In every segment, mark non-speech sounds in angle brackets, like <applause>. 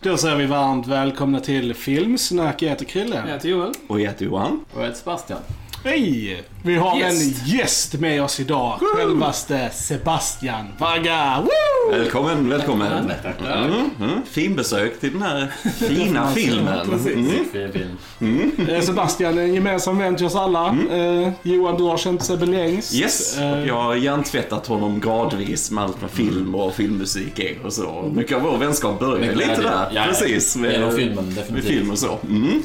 Då säger vi varmt välkomna till Filmsnack. Jag heter Krille. Jag heter Joel. Och jag heter Johan. Och jag heter Sebastian. Hej! Vi har Gäst. en gäst med oss idag. Självaste Sebastian Vagga. Woo! Välkommen, välkommen. Mm, mm. Finbesök till den här fina filmen. Mm. Fin film. Eh, Sebastian är en gemensam vän till oss alla. Eh, Johan, du har känt Sebbe längst. Yes, Eh, jag har hjärntvättat honom gradvis med allt vad film och filmmusik är och så. Mycket av vår vänskap börjar Med lite där. Ja. Precis. Genom filmen, med film och så. Mm.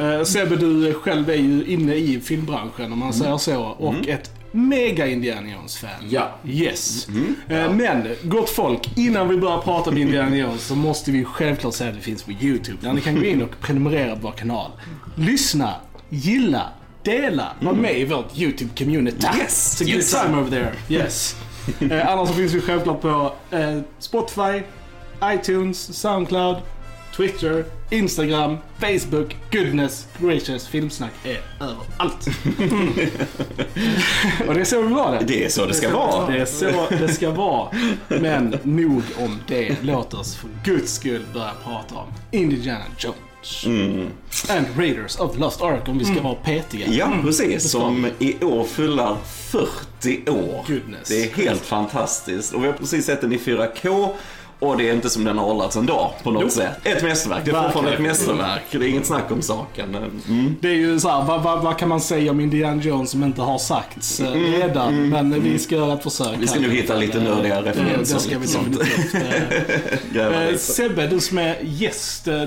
Eh, Sebbe, du själv är ju inne i filmbranschen om man säger så. Och ett mega Indiana Jones-fan. Ja. Yes. Eh, Men, gott folk, innan vi börjar prata om Indiana Jones så måste vi självklart säga att det finns på YouTube. Där ni kan gå in och prenumerera på vår kanal. Lyssna, gilla, dela, var med i vårt YouTube-community. Yes, It's a good time over there. Yes. <laughs> eh, annars så finns vi självklart på eh, Spotify, iTunes, Soundcloud, Twitter, Instagram, Facebook, goodness, gracious, filmsnack är överallt. <laughs> och det är så vi ha det. Det är så det ska vara. Det är så det ska vara. Men nog om det. Låt oss för guds skull börja prata om Indiana Jones. Mm. And Raiders of the Lost Ark om vi ska vara petiga. Ja, precis. Mm. ska Som i år fyller 40 år. Goodness. Det är helt fantastiskt. Och vi har precis sett den i 4K. Och det är inte som den har åldrats en dag på något Nope. sätt. Ett mästerverk. Det är fortfarande ett mästerverk. Det är inget snack om saken. Mm. Det är ju så här, vad, vad, vad kan man säga om Indiana Jones som inte har sagts eh, redan? Men vi ska göra ett försök. Mm, Vi ska nu hitta lite nördiga referenser. det ska vi definitivt. Eh, <laughs> Eh. Sebbe, du som är gäst. eh,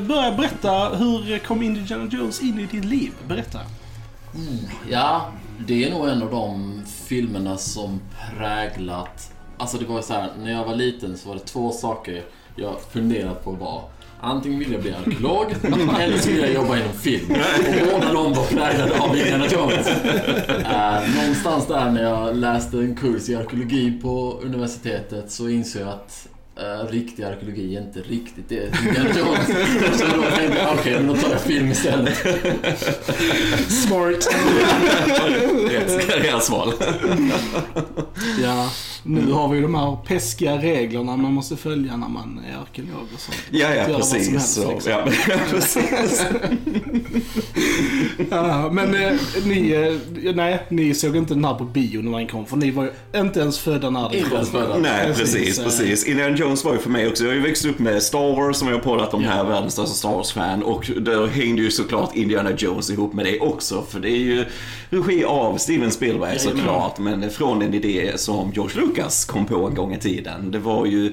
Börja berätta, hur kom Indiana Jones in i ditt liv? Berätta. Ja, det är nog en av de filmerna som präglat... Alltså det var så här, när jag var liten så var det två saker jag funderat på var Antingen vill jag bli arkeolog <laughs> eller så vill jag jobba inom film. Och båda de var präglade av Indiana Jones. <laughs> Eh, någonstans där när jag läste en kurs i arkeologi på universitetet så insåg jag att uh, riktig arkeologi är inte riktigt det Indiana Jones. Så då tänkte jag, okej, men då tar jag film istället. Smart. <laughs> Rätt karriärsval. ja, nu har vi de här peskiga reglerna man måste följa när man är arkeolog och sånt. Ja, ja, precis. helst, Så, liksom. <laughs> ja, precis. Ja, men eh, ni, eh, nej, ni såg inte den här på bio när den kom, för ni var ju inte ens födda när den kom. födda. Nej, Precis, precis, eh. precis. Indiana Jones var ju för mig också, jag har ju växt upp med Star Wars som jag har poddat om här, världens största Star Wars-fan. Och då hängde ju såklart Indiana Jones ihop med det också. För det är ju regi av Steven Spielberg såklart, men från en idé som George Lucas kom på en gång i tiden. Det var ju,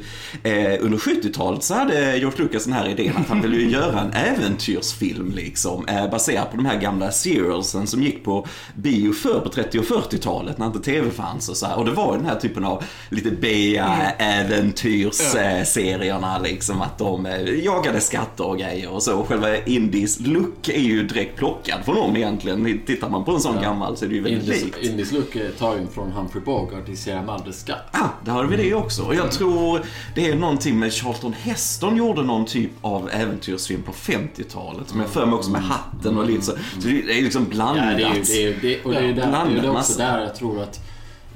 eh, under 70-talet så hade George Lucas den här idén att han ville ju göra en äventyrsfilm liksom, eh, baserad på de här gamla serialsen som gick på bio förr på 30 och 40-talet när inte TV fanns och så här. Och det var ju den här typen av lite B-äventyrsserierna liksom, att de eh, jagade skatter och grejer och så. Och själva Indies look är ju direkt plockad från dem egentligen. Tittar man på en sån Ja. gammal så är det ju väldigt Indies, likt. Indies look är tagen från Humphrey Bogart i Sierra Madres skatt. Ah, där har vi det också. Och jag tror det är någonting med Charlton Heston gjorde någon typ av äventyrsfilm på 50-talet. Som jag för mig också med hatten och lite så. Så det är liksom Ja, blandat. det är det är, det, och det är där, det är också där jag tror att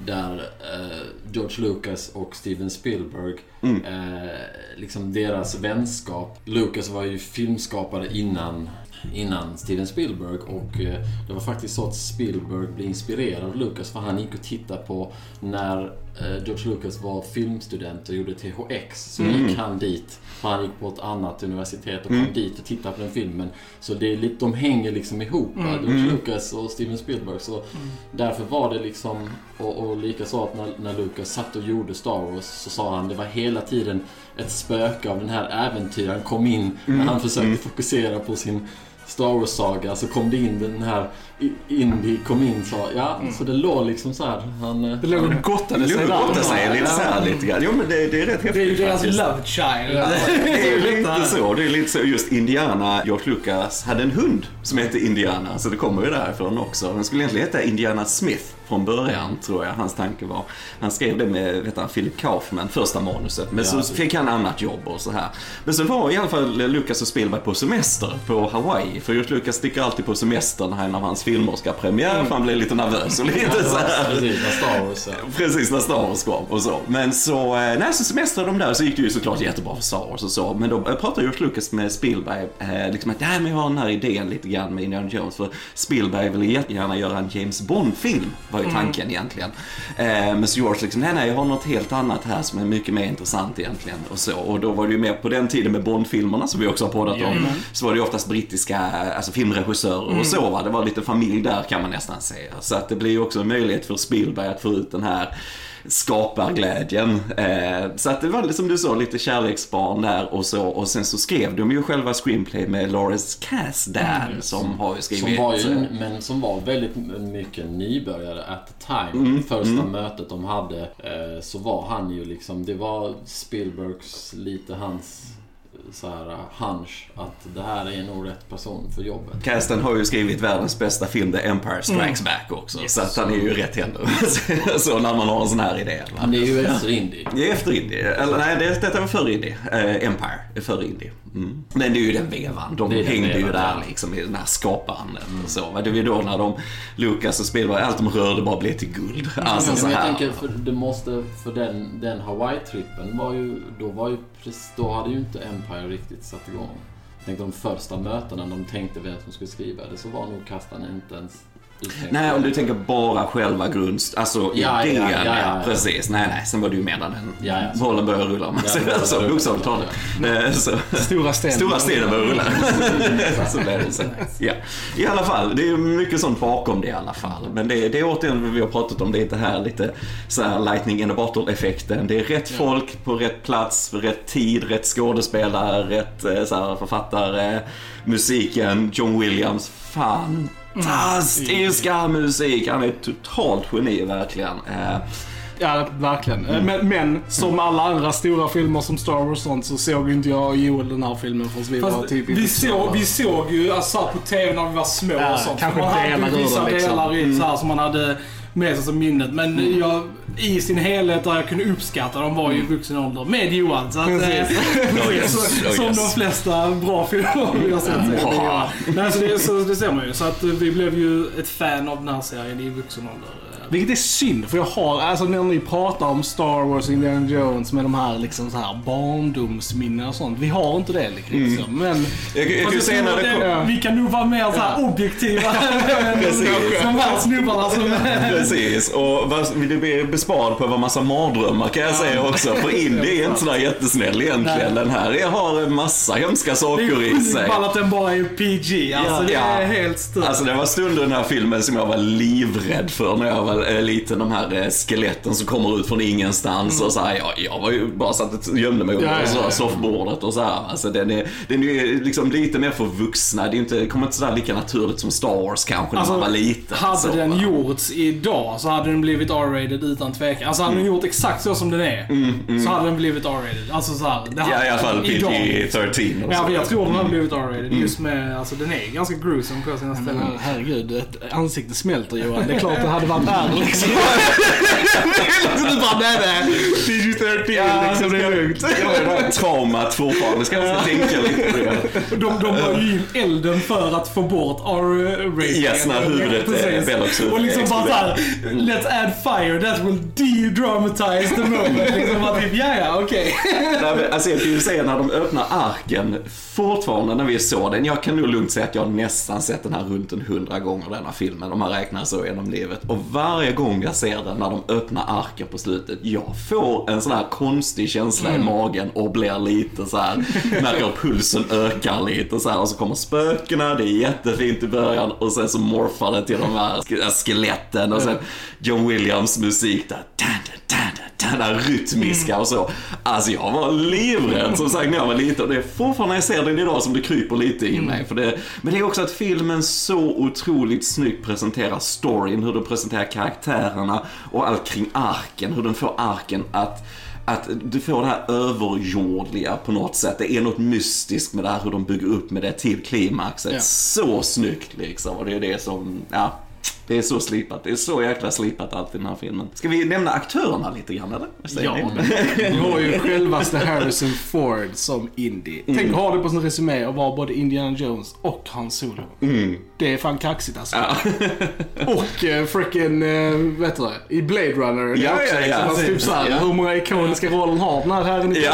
där eh, George Lucas och Steven Spielberg, Mm. eh, liksom deras vänskap. Lucas var ju filmskapare innan, innan Steven Spielberg och eh, det var faktiskt så att Spielberg blev inspirerad av Lucas för han gick och tittade på när eh, George Lucas var filmstudent och gjorde THX. Så gick han dit, för han gick på ett annat universitet och kom dit och tittade på den filmen. Så det är lite, de hänger liksom ihop, va? George Lucas och Steven Spielberg. Så därför var det liksom, och, och likaså att när, när Lucas satt och gjorde Star Wars så sa han det var hela tiden ett spöke av den här äventyraren kom in när han försökte fokusera på sin Star Wars-saga så kom det in den här Indy kom in så ja, så det låg liksom så här. Han, eh, Det låg och gottade sig Lugg där. gotta sig lite så här lite grann. Jo men det, det är rätt häftigt Det är ju deras love child. <laughs> Det är ju lite så. Det är lite så. Just Indiana, George Lucas hade en hund som hette Indiana. Så det kommer ju därifrån också. Den skulle egentligen heta Indiana Smith. från början, tror jag hans tanke var. Han skrev det med vet han, Philip Kaufman, första manuset. Men Ja. så fick han annat jobb och så här. Men så var i alla fall Lucas och Spielberg på semester på Hawaii. För George Lucas sticker alltid på semester när en av hans filmer ska premiär, för han blir lite nervös och lite så här. Precis, när Star Wars ja. Precis när Star Wars kom och så. Men så, eh, när så semestrade de där så gick det ju såklart jättebra för Star Wars och så. Men då pratade George Lucas med Spielberg, eh, liksom att nej men jag har den här idén lite grann med Indiana Jones. För Spielberg ville jättegärna göra en James Bond-film, var ju tanken egentligen. Eh, men så George liksom, nej nej jag har något helt annat här som är mycket mer intressant egentligen. Och så. Och då var det ju mer på den tiden med Bond-filmerna som vi också har poddat om. Så var det ju oftast brittiska alltså filmregissörer och så va. Det var lite familj där kan man nästan säga. Så att det blir ju också en möjlighet för Spielberg att få ut den här skaparglädjen. Eh, så att det var som du sa, lite kärleksbarn där och så. Och sen så skrev de ju själva screenplay med Lawrence Kasdan som har skrivit... Som var ju, eh, men som var väldigt mycket nybörjare at the time. Första mötet de hade eh, så var han ju liksom, det var Spielbergs, lite hans så här hunch att det här är nog rätt person för jobbet. Kasdan har ju skrivit världens bästa film, The Empire Strikes Back också. Så att han är ju rätt händer. <laughs> så när man har en sån här idé. va? Men det är ju efter Indie. Det är efter Indie. Eller nej, det, detta var före Indie. Eh, Empire är före Indie. Mm. Men det är ju den vevan. De Det är den hängde ju där liksom i den här skaparandan och så. Det var ju då när de, Lucas och Spielberg, allt de rörde bara blev till guld. Alltså Men så jag här. tänker, för det måste, för den, den Hawaii-trippen var ju, då var ju då hade ju inte Empire riktigt satt igång. Jag tänkte de första mötena, de tänkte vem som skulle skriva det, så var nog Kastan inte ens. Nej, om du tänker bara själva grundst, alltså Ja, idén. ja, ja, ja, ja. Precis. Nej, nej. Sen var det ju när den Ja, ja. bollen började rulla. om man Ja, säger så. började Bokstavligt talat. Eh. Stora stenen. Stora stenen börjar rulla. <laughs> så blev det så. Ja. I alla fall, det är mycket sånt bakom det i alla fall. Men det, det är återigen vad vi har pratat om, det här lite så här lightning in a bottle effekten. Det är rätt folk på rätt plats, för rätt tid, rätt skådespelare, rätt eh, så här, författare, musiken, John Williams. Fantastiska musik! Han är ett totalt geni verkligen. Eh, Ja, verkligen. Eh, Men, men som alla andra stora filmer som Star Wars och sånt så såg inte jag och Joel den här filmen förrän vi var Fast typ i vi, såg, vi såg ju alltså, på TV när vi var små Ja, och sånt. kanske man hade delar vissa det, liksom. delar i så här, som man hade med sig som minnet. Men Mm. jag, i sin helhet där jag kunde uppskatta dem var ju i vuxen ålder med Johan. Så att, eh, <laughs> så, Oh, som yes. de flesta bra filmer vi har sett. Johan. Nej, så det, så det ser man ju. Så att vi blev ju ett fan av den här serien i vuxen ålder. Vilket är synd, för jag har, alltså när ni pratar om Star Wars och Indiana Jones med de här liksom så här barndomsminnen och sånt. Vi har inte det liksom. Men jag, jag kan säga när det kom... det, vi kan nog vara mer så här objektiva än de här snubbarna som... Precis, och du blir besparad på vara massa mardrömmar kan jag säga också. För Indie är inte sådär jättesnäll egentligen. Den här är, har en massa hemska Det saker i är sig. sjukt att den bara är PG. Alltså Ja, det är helt stört. Alltså det var stunder i den här filmen som jag var livrädd för när jag var eh, liten. De här eh, skeletten som kommer ut från ingenstans och så här, jag, jag var ju bara satt och gömde mig under Ja, ja, här soffbordet och så här. Alltså den är, den är ju liksom lite mer för vuxna. Det är inte, det kommer inte sådär lika naturligt som Star Wars kanske när man var liten. hade så, den va? gjorts idag så hade den blivit R-rated utan tvekan. Alltså hade den gjort exakt så som den är, så hade den blivit R-rated. Alltså så här, det hade, Ja i alla fall idag. PG-13 och Ja, men jag tror den hade blivit R-rated. Just med, alltså den är ganska gruesome på sina ställen. men, herregud, ett ansikte smälter Johan. Det är klart det hade varit <laughs> värre <laughs> liksom. du bara, nej nej. PG-13 liksom, det är lugnt. Jag har det här traumat fortfarande. Ska jag tänka lite på det. De, de la ju in elden för att få bort R-rating. Yes, när huvudet. Bellocs huvud Och liksom bara såhär, let's add fire, that will de-dramatize the moment. Liksom bara typ, ja ja, okej. Alltså jag kan ju säga när de öppnar arken, fortfarande när vi såg den, jag kan nog lugnt säga att jag har nästan sett den här runt en hundra gånger denna filmen, om man räknar så genom livet. Och varje gång jag ser den när de öppnar arken på slutet, jag får en sån här konstig känsla i magen och blir lite så här märker <laughs> pulsen ökar lite så här och så kommer spökena, det är jättefint i början och sen så morfar det till de här sk- skeletten och sen John Williams musik där, tan, tan, tan, där rytmiska och så. Alltså jag var livrädd som sagt när jag var liten och det är fortfarande när jag ser den idag som det kryper lite i mig. För det, men det är också att filmen så otroligt snyggt presenterar storyn, hur du presenterar karaktärerna och allt kring arken, hur den får arken att att du får det här överjordliga på något sätt. Det är något mystiskt med det här hur de bygger upp med det till klimaxet. Ja. Så snyggt liksom. Och det är det som, ja. Det är så slipat. Det är så jäkla slipat allt i den här filmen. Ska vi nämna aktörerna lite grann eller? Ja, vi har ju självaste Harrison Ford som Indy. Tänk att ha det på sin resumé och vara både Indiana Jones och Han Solo. Det är fan kaxigt alltså. <laughs> och uh, fröken, uh, vet du det, i Blade Runner. det är Ja, också ja, ja. liksom, alltså, typ såhär, Ja. Hur många ikoniska roller har den här herren i Ja.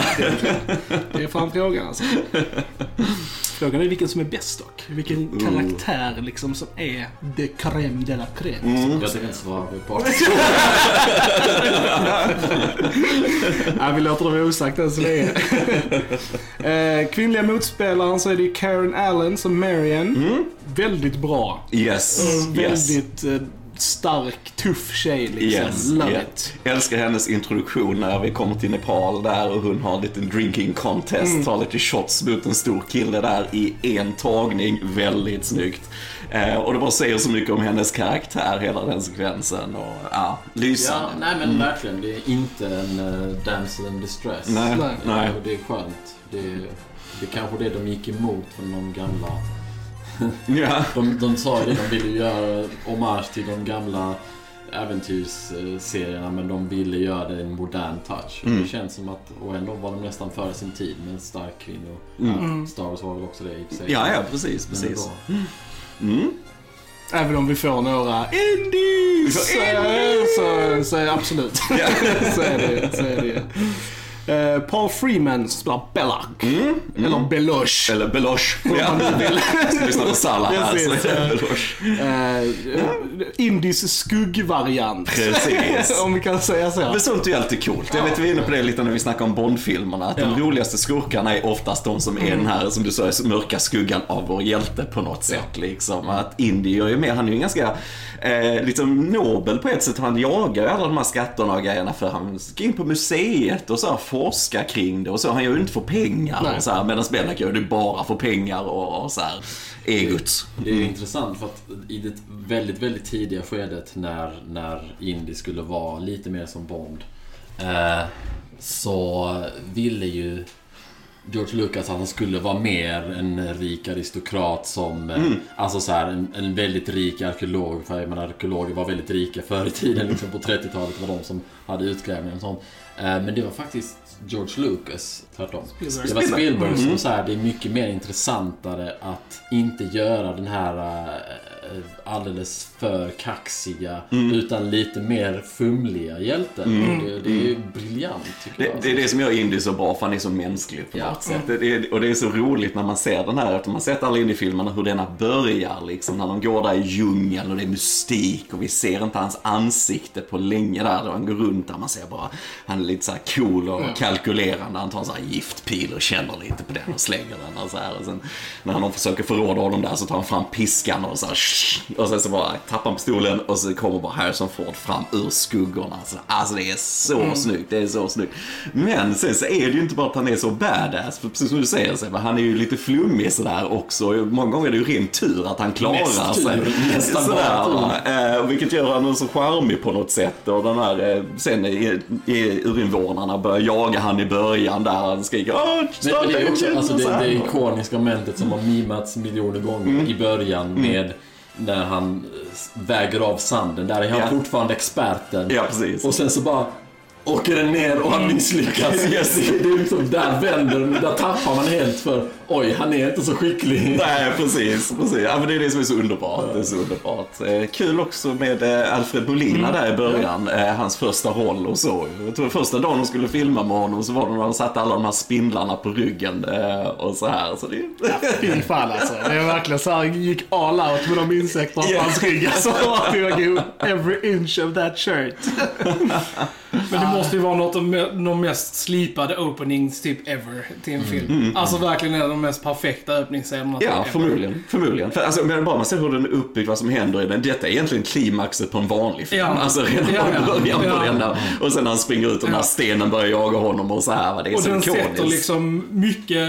Det är fan frågan alltså. <laughs> Frågan är vilken som är bäst dock. Vilken karaktär liksom som är the crème de la crème. Jag tänker inte svara på. <laughs> Ja, vi låter det vara osagt än så länge. eh, kvinnliga motspelaren så är det Karen Allen som Marion. Väldigt bra. Yes, Mm, yes. Väldigt eh, stark, tuff tjej liksom. Yes, Love yeah. it. Älskar hennes introduktion när vi kommer till Nepal där och hon har en liten drinking contest, Mm. tar lite shots mot en stor kille där i en tagning. Väldigt snyggt. Eh, och det bara säger så mycket om hennes karaktär, hela den sekvensen. Och, ja, lysande. Ja, nej men verkligen. Det är inte en uh, damsel in distress. Nej, Nej. nej. Och det är skönt. Det är, det är kanske det de gick emot från de gamla... Ja. <laughs> De, de sa ju det, de ville göra hommage till de gamla äventyrsserierna men de ville göra det i en modern touch. Mm. Det känns som att, och ändå var de nästan före sin tid med en stark kvinna. Ja, Star Wars var väl också det i sig. Ja, ja, precis, precis. Mm. Även om vi får några indies! Får Så, så, så absolut. <laughs> Så är det så är det. Eh, Paul Freeman spelar Belloc. Mm. Eller Beloche. Eller Beloche. Ja. Lyssna <laughs> på Salah här Precis, är ja. Beloche. Eh, Indies skuggvariant. Precis. <laughs> Om vi kan säga så. Men sånt är ju alltid coolt. Jag vet vi var inne på det lite när vi snackade om Bond-filmerna. Att de Ja. roligaste skurkarna är oftast de som är den här, som du sa, mörka skuggan av vår hjälte på något sätt. Liksom. Att Indy gör ju mer, han är ju ganska eh, liksom nobel på ett sätt. Han jagar ju alla de här skatterna och grejerna för han ska in på museet och så här, forska kring det och så. Han gör ju inte för pengar Nej. och så här, medan Belloc gör det bara för pengar och, och så här, egot. Det är intressant för att i det väldigt, väldigt tidiga skedet när, när Indy skulle vara lite mer som Bond eh, så ville ju George Lucas att han skulle vara mer en rik aristokrat som, eh, alltså så här, en, en väldigt rik arkeolog. För jag menar arkeologer var väldigt rika förr i tiden, liksom på 30-talet var de som hade utgrävningar och sånt. Eh, men det var faktiskt George Lucas, tvärtom. Spielberg. Det var Spielberg som sa det är mycket mer intressantare att inte göra den här eh, alldeles för kaxiga utan lite mer fumliga hjälten. Och Det, det är ju briljant tycker Det, jag. det är det som gör Indy så bra, för han är så mänsklig på Ja. något sätt. Det, det, och det är så roligt när man ser den här, efter man sett alla Indy-filmerna, hur denna börjar liksom. När de går där i djungeln och det är mystik och vi ser inte hans ansikte på länge där. Då han går runt där, man ser bara, han är lite så cool och kalkylerande. Han tar en sån här giftpil och känner lite på den och slänger den och så här. Och sen när han försöker förråda honom där så tar han fram piskan och så här, och sen så bara tappar han pistolen och så kommer bara Harrison Ford fram ur skuggorna. Så, alltså det är så snyggt, det är så snyggt. Men sen så är det ju inte bara att han är så badass, för precis som du säger Sebbe, han är ju lite flummig sådär också. Många gånger är det ju ren tur att han klarar Mest tur, sig. nästan Sådär, bara. Eh, vilket gör honom så charmig på något sätt. Och den här, eh, sen i, i urinvånarna börjar jaga han i början där han skriker Åh, starta men det är också engine", alltså det, det ikoniska momentet som har mimats miljoner gånger i början med när han eh, väger av sanden. Där är han Ja. fortfarande experten. Ja, precis. Och sen så bara åker den ner och han misslyckas. <laughs> Yes. Det är liksom, där vänder där tappar man helt för oj, han är inte så skicklig. Nej, precis. precis. Ja, men det är det som är så underbart. Det är så underbart. Eh, kul också med eh, Alfred Molina där i början. Eh, hans första roll och så. Jag tror första dagen de skulle filma med honom så var det när de satte alla de här spindlarna på ryggen eh, och så här. Så det... Fy fan alltså. Det är verkligen så här, gick all out med de insekterna på Ja. hans rygg. Alltså, <laughs> every inch of that shirt. <laughs> Men det måste ju vara något av de mest slipade openings typ ever till en film. Alltså verkligen är de mest perfekta öppningsscenerna. Ja, ever. förmodligen. förmodligen. För, alltså, men bara man ser hur den är uppbyggd, vad som händer i den. Detta är egentligen klimaxet på en vanlig film. Ja. Alltså redan Ja, ja. början på Ja. den där. Och sen när han springer ut och den här Ja. stenen börjar jaga honom och så här. va. Det är Och så den ikoniskt. sätter liksom mycket,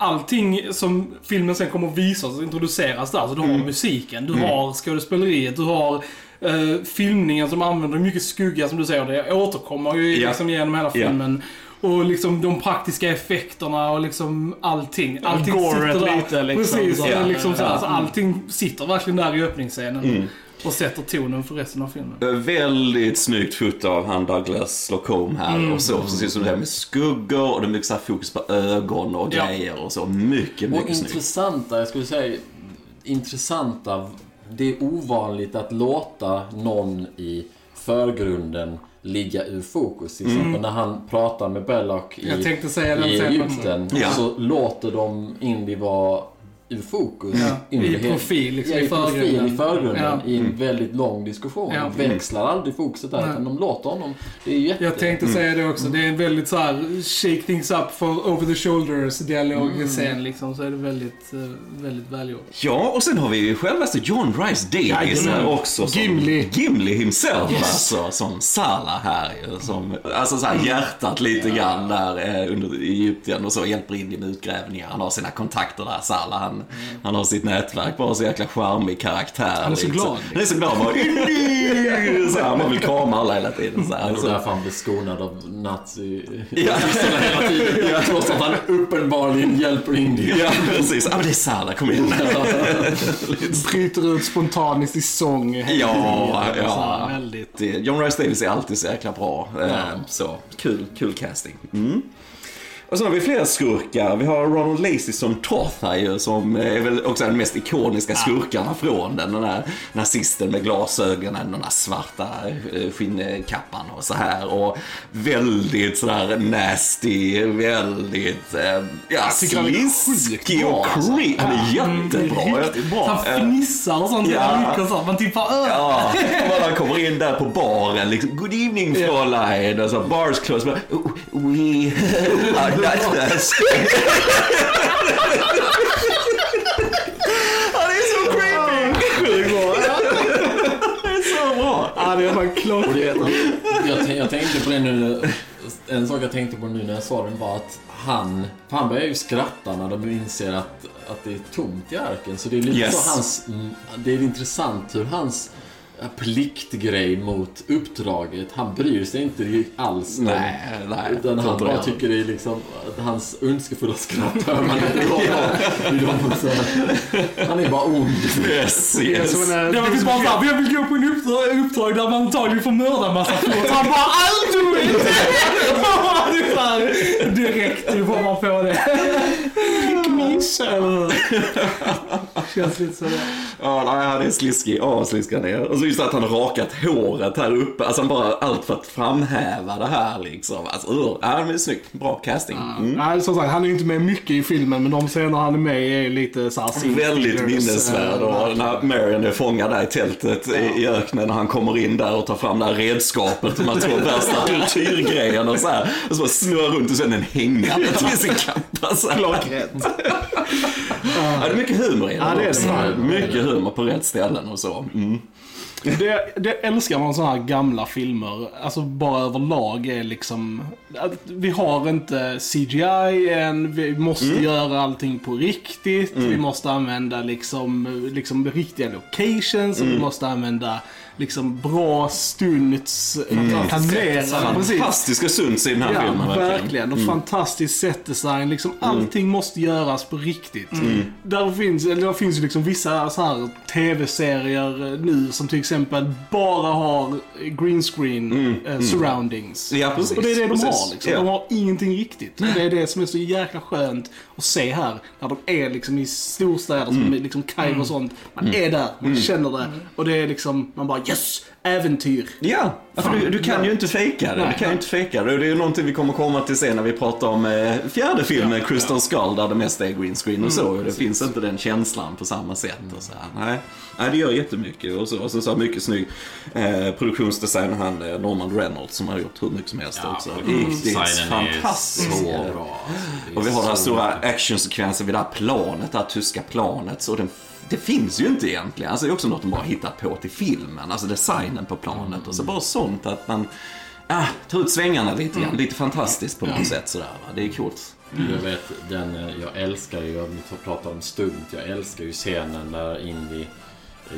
allting som filmen sen kommer att visa och introduceras där. Så du har Mm. musiken, du har skådespeleriet, du har eh, filmningen som använder mycket skugga som du säger. Det återkommer ju Ja. liksom genom hela filmen. Och liksom de praktiska effekterna och liksom allting. Allting goret sitter där. lite, liksom. Precis, ja. liksom så alltså, allting sitter verkligen där i öppningsscenen. Och sätter tonen för resten av filmen. Väldigt snyggt foto av han Douglas Slocum här Mm. och så. Precis som det här med skuggor och det är mycket så här fokus på ögon och Ja. grejer och så. Mycket, Och mycket snyggt. intressanta, jag skulle säga intressanta. Det är ovanligt att låta någon i förgrunden ligga ur fokus. Till exempel när han pratar med Belloc i, i. Egypten. Ja. Så låter de Indy vara ur fokus. Ja, i profil, liksom, ja, i i profil i förgrunden. förgrunden. Ja. I en väldigt lång diskussion. Ja. De växlar aldrig fokuset där, utan de låter honom. Det är jätte... Jag tänkte säga det också. Det är en väldigt så här shake things up for over the shoulders dialogscen liksom. Så är det väldigt, eh, väldigt välgjort. Ja, och sen har vi ju självaste John Rice Davis här också. Som Gimli. Gimli himself alltså, som Salah här som, alltså så här hjärtat lite grann där eh, under Egypten och så hjälper in i utgrävningar. Han har sina kontakter där, Salah. Han, han har sitt nätverk, bara så jäkla charmig karaktär. Han är så liksom. glad, Han är så glad. Bara, <laughs> så här, man vill krama alla hela tiden. Så här. Det är därför han blir skonad av nazi <laughs> Ja. hela tiden. Trots att han uppenbarligen hjälper Indy. ja, precis. Ja, men det är Salah, kom igen. <laughs> Bryter ut spontaniskt i sång. Ja, ja. Här, Väldigt. John Rice Davis är alltid så jäkla bra. Eh, Så, kul, kul casting. Mm. Och så har vi fler skurkar. Vi har Ronald Lacey som här ju, som är väl också den mest ikoniska skurkarna från den. Den där nazisten med glasögonen, den där svarta eh, skinnkappan och så här. Och väldigt sådär nasty, väldigt, eh, ja, sliskig och alltså. creepy. Han är jättebra. Riktigt bra. Han fnissar och sånt. Ja. Och sånt. Man typ öh. Ja, och han kommer in där på baren liksom. Good evening Fräulein. Och så bars "Oh, We <laughs> are thirsty. Han är så creepy. Sjukt bra. Det är så bra. Ja, det är fan klockrent. jag, jag tänkte på det nu, en sak jag tänkte på nu när jag sa den var att han, han börjar ju skratta när de inser att, att det är tomt i arken. Så det är lite Yes. så hans, det är intressant hur hans pliktgrej mot uppdraget, han bryr sig inte alls Nej, nej. Utan han bara tycker det är liksom att hans önskefulla skratt hör man inte Han är bara ond. Yes, yes. Det var bara såhär, jag vill gå på en uppdrag, uppdrag där man antagligen får mörda en massa folk. Så han bara, här, <laughs> Direkt får man på det. Eller hur? Känns lite sådär. Ja, nej, han är sliskig. Ja, sliskig han är. Och så just att han har rakat håret här uppe. Alltså han bara allt för att framhäva det här liksom. Alltså, uh, ja, men det är snyggt. Bra casting. Mm. Nej, som sagt, han är ju inte med mycket i filmen, men de scener han är med i är lite såhär Väldigt minnesvärd. Och när Marion är fångad där i tältet i, öknen. Han kommer in där och tar fram det här redskapet. De här två värsta <laughs> tortyrgrejerna och så här. Och så bara snurrar runt och sen en hängande till sin kappa. Klockrent. <laughs> Ja, det är mycket humor i den Ja, det är också. Mycket humor på rätt ställen och så. Mm. Det, det älskar man sådana här gamla filmer. Alltså bara överlag är liksom... Att vi har inte CGI än, vi måste göra allting på riktigt. Vi måste använda liksom, liksom riktiga locations och vi måste använda liksom bra stunts. Planerade, precis. Fantastiska stunts i den här Ja, filmen verkligen. Och fantastisk setdesign. Liksom, allting måste göras på riktigt. Där finns, eller där finns ju liksom vissa så här tv-serier eh, nu som till exempel bara har green screen eh, surroundings. Ja, precis. Och det är det de Precis. har. Liksom. Ja. De har ingenting riktigt. Och det är det som är så jäkla skönt att se här. När de är liksom i storstäder som liksom Kairo och sånt. Man är där, man känner det. Och det är liksom, man bara yes! Äventyr. Ja, för du, du kan ju inte fejka det. Nej. Du kan ju inte fejka det. Och det är ju någonting vi kommer komma till sen när vi pratar om eh, fjärde filmen, Crystal Skull, där det mesta är green screen och så. Och det finns inte den känslan på samma sätt. Och så här. Nej. Nej, det gör jättemycket. Och så, och så, så mycket snygg eh, produktionsdesign, han eh, Norman Reynolds som har gjort hur mycket som helst också. Riktigt är fantastiskt. så bra. Och vi har den här stora actionsekvensen vid det här planet, det här tyska planet. Så den, det finns ju inte egentligen. Alltså det är också något de bara hittat på till filmen. Alltså designen på planet och så bara sånt att man ah, tar ut svängarna lite grann. Lite fantastiskt på något sätt sådär. Va? Det är coolt. Jag vet, den, eh, jag älskar ju, om vi pratar om stunt, jag älskar ju scenen där Indy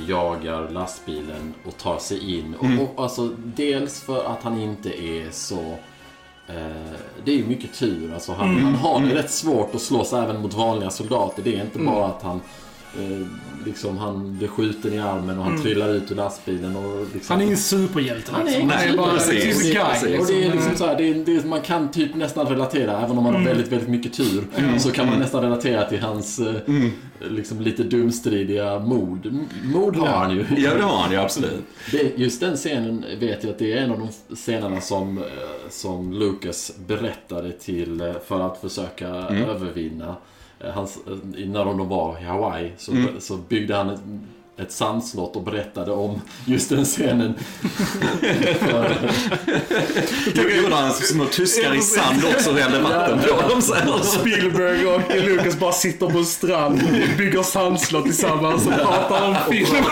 jagar lastbilen och tar sig in. Och, och, alltså, dels för att han inte är så... Eh, det är ju mycket tur. Alltså, han, han har det rätt svårt att slåss även mot vanliga soldater. Det är inte bara att han eh, liksom han blir skjuten i armen och han trillar ut ur lastbilen och liksom... Han är ingen superhjälte. Han är liksom. Nej, bara precis. guy. Precis. Och det är liksom. liksom så här, det är, det är, man kan typ nästan relatera, även om man har väldigt, väldigt mycket tur, så kan man nästan relatera till hans eh, liksom lite dumstridiga mod. Mod har han ju. Ja, det har han ju absolut. Det, just den scenen vet jag att det är en av de scenerna som, eh, som Lucas berättade till eh, för att försöka övervinna. Eh, Hans, eh, när de var i Hawaii så, så byggde han ett, sandslott och berättade om just den scenen. för, Gjorde han små tyskar i sand också och hällde vatten på dem. <laughs> Spielberg och Lucas bara sitter på en strand, bygger sandslott tillsammans och pratar om film. <laughs>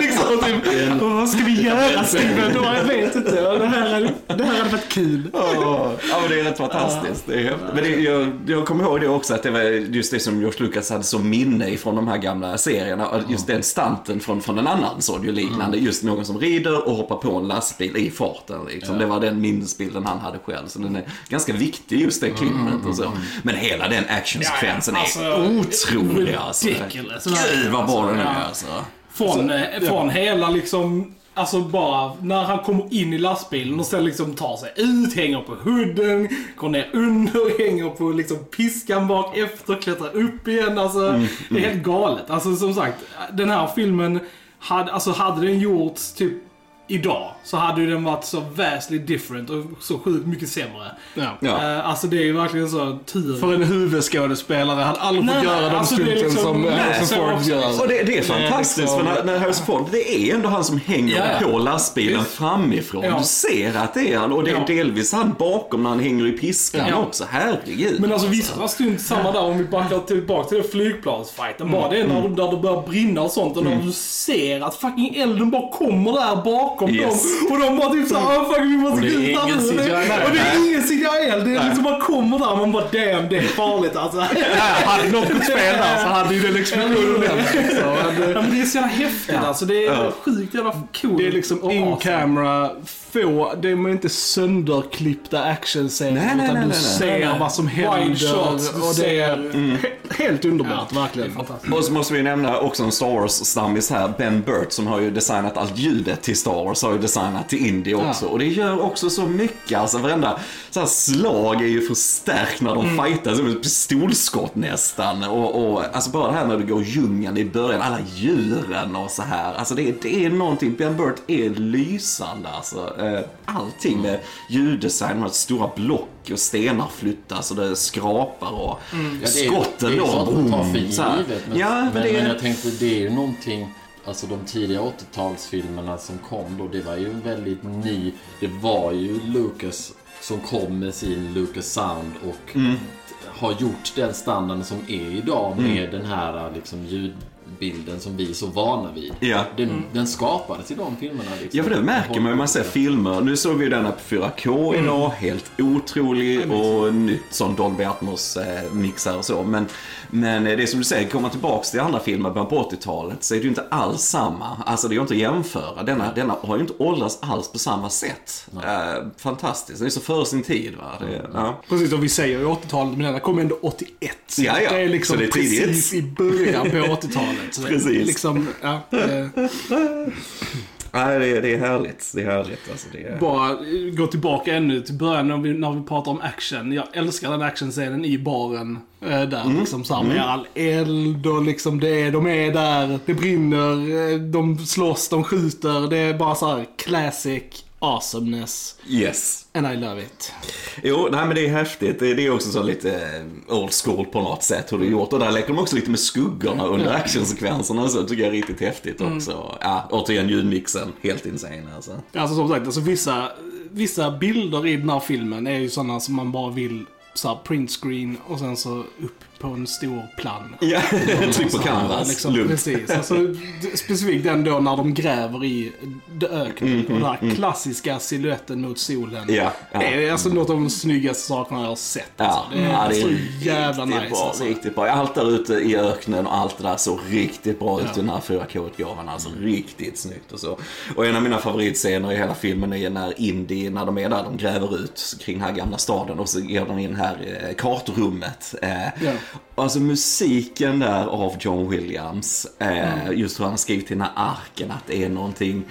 Liksom typ, vad ska vi göra Steven? Ja, Jag vet inte. Det här, det här hade varit kul. Ja, men det är rätt fantastiskt. Det är, men det, jag, jag kommer ihåg det också, att det var just det som George Lucas hade som minne ifrån de här gamla serierna. Och Just den stanten från, från en annan såg ju liknande. Just någon som rider och hoppar på en lastbil i farten. Liksom. Det var den minnesbilden han hade själv. Så den är ganska viktig just det klippet och så. Men hela den actionsekvensen Ja, ja, är alltså, otrolig alltså. Gud vad bra den Ja. är alltså. Från, eh, från hela liksom, alltså bara när han kommer in i lastbilen och sen liksom tar sig ut, hänger på hooden, går ner under, <laughs> hänger på liksom piskan bak efter, klättrar upp igen. Alltså, det är helt galet. Alltså som sagt, den här filmen, hade, alltså hade den gjorts typ idag så hade ju den varit så vastly different och så sjukt mycket sämre. Ja. Ja. Eh, alltså det är ju verkligen så tur. För en huvudskådespelare hade aldrig fått Nej, göra de alltså, är stunten liksom- som Harrison så Ford också, gör. Och det, det är är fantastiskt liksom- för när, när Harrison Ford, det är ändå han som hänger Ja. på lastbilen Visst. framifrån. Ja. Du ser att det är han och det är Ja. delvis han bakom när han hänger i piskan Ja. också. Herregud. Men alltså vissa stunt samma där om vi backar tillbaka till flygplansfighten. Bara det när de, där det börjar brinna och sånt och när du ser att fucking elden bara kommer där bakom Yes. dem. Och de bara typ såhär, oh, fuck vi måste det ingen nu. CGI. Nej. Och det är ingen CGI-eld. Det är liksom bara kommer där man bara damn det är farligt alltså. Ja, hade något gått fel där så hade ju den explosionen hänt. Så, men Ja, men det är så jävla häftigt alltså. Det är Ja. sjukt jävla coolt. Det är liksom in camera, få, det är inte sönderklippta actionscener utan nej, du nej, ser Nej, vad som händer. shots, och det är he- helt underbart, Ja, verkligen. det. Och så måste vi nämna också en Star Wars-stammis här, Ben Burt, som har ju designat allt ljudet till Star Wars, har ju designat till Indy också. Ja. Och det gör också så mycket, alltså varenda så här slag är ju förstärkt när de Mm. fightar, som ett pistolskott nästan. Och, och alltså bara det här när du går djungeln i början, alla djuren och så här. Alltså det, är- det är någonting, Ben Burt är lysande alltså. Eh, Allting med ljuddesign, de här stora block och stenar flyttas och det skrapar och Ja, det är- skotten det är då. sånt man tar för givet. Men, ja, men, men det är... men jag tänkte, det är ju någonting... Alltså de tidiga 80-talsfilmerna som kom då, det var ju en väldigt ny... Det var ju Lucas som kom med sin Lucas Sound och Mm. har gjort den standarden som är idag med den här liksom ljudbilden som vi är så vana vid. Ja. Den, den skapades i de filmerna. Liksom. Ja, för det märker man ju när man ser filmer. Nu såg vi ju denna på 4K idag, helt otrolig och nytt sån Dolby Atmos-mixar och så. Men, men det är som du säger, kommer man tillbaks till andra filmer på 80-talet så är det ju inte alls samma. Alltså det går inte att jämföra. Denna, denna har ju inte åldrats alls på samma sätt. Eh, fantastiskt, den är så före sin tid va. Det, ja. Precis, och vi säger ju 80-talet, men den kom ändå 81. Så Ja, ja. Det är liksom Så det är tidigt. precis i början på 80-talet. Är Precis. Liksom, ja, det, Nej, det, det är härligt. Det är härligt. Alltså, det är... bara eh, gå tillbaka ännu till början när vi, när vi pratar om action. Jag älskar den actionscenen i baren. eh, Där Mm. liksom så här, med all eld och liksom det, de är där, det brinner, eh, de slåss, de skjuter. Det är bara så här classic awesomeness. Yes. And I love it. Jo, nej men det är häftigt. Det, det är också så lite eh, old school på något sätt hur det är gjort. Och där leker de också lite med skuggorna under actionsekvenserna så. tycker jag är riktigt häftigt också. Ja, återigen ljudmixen. Helt insane alltså. Alltså som sagt, alltså vissa, vissa bilder i den här filmen är ju sådana som man bara vill så här print screen och sen så upp på en stor plan. Ja, tryck på canvas. Liksom, Lugnt. precis. Alltså, specifikt den då när de gräver i öknen. och den här klassiska siluetten mot solen. Mm, Ja, ja. Det är alltså något av de snyggaste sakerna jag har sett. Ja, Alltså. Det är, ja, det är så jävla riktigt nice. bra, alltså. riktigt bra. Allt där ute i öknen och allt det där såg riktigt bra ut i den här 4K-utgåvan. Alltså riktigt snyggt och så. Och en av mina favoritscener i hela filmen är när Indy, när de är där, de gräver ut kring den här gamla staden och så ger de in här eh, kartrummet. Eh, Ja. Alltså musiken där av John Williams, eh, just hur han skrivit den här arken, att det är någonting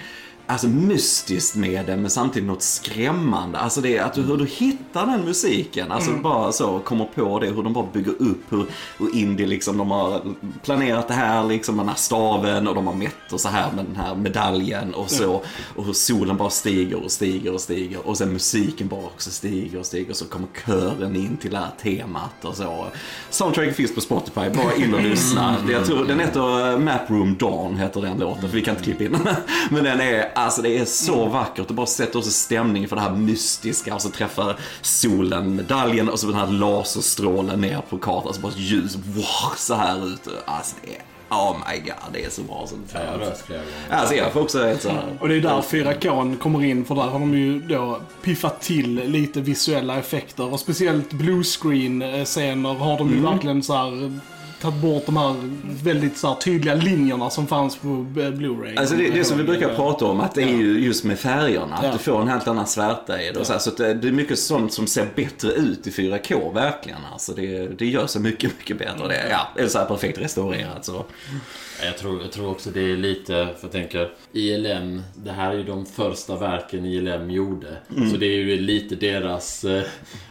Alltså mystiskt med det, men samtidigt något skrämmande. Alltså det är att du, hur du hittar den musiken. Alltså bara så, kommer på det, hur de bara bygger upp hur, hur indie liksom, de har planerat det här liksom med den här staven och de har mätt och så här med den här medaljen och så. Och hur solen bara stiger och stiger och stiger och sen musiken bara också stiger och stiger och så kommer kören in till det här temat och så. Soundtracken finns på Spotify, bara in och lyssna. Det, jag tror, den heter Map Room Dawn, heter den låten, för vi kan inte klippa in den. <laughs> Men den är, alltså det är så vackert och bara sätter också stämningen för det här mystiska och så träffar solen medaljen och så den här laserstrålen ner på kartan, alltså bara ljus, wow, så här ute. Alltså det är, oh my god, det är så bra som Ja, jag fan. gånger. Alltså jag får också så här, Och det är där 4K kommer in, för där har de ju då piffat till lite visuella effekter. Och speciellt bluescreen-scener har de ju verkligen så här tagit bort de här väldigt så här, tydliga linjerna som fanns på eh, Blu-ray. Alltså det, det som vi brukar prata om, att det är ju just med färgerna, att Ja. du får en helt annan svärta i det. Och så, här, så att det, det är mycket sånt som ser bättre ut i 4K, verkligen. Alltså det, det gör sig mycket, mycket bättre. Det, ja, det är så här perfekt restaurerat så. Jag tror, jag tror också det är lite, för jag tänker, ILM, det här är ju de första verken ILM gjorde. Så det är ju lite deras, eh,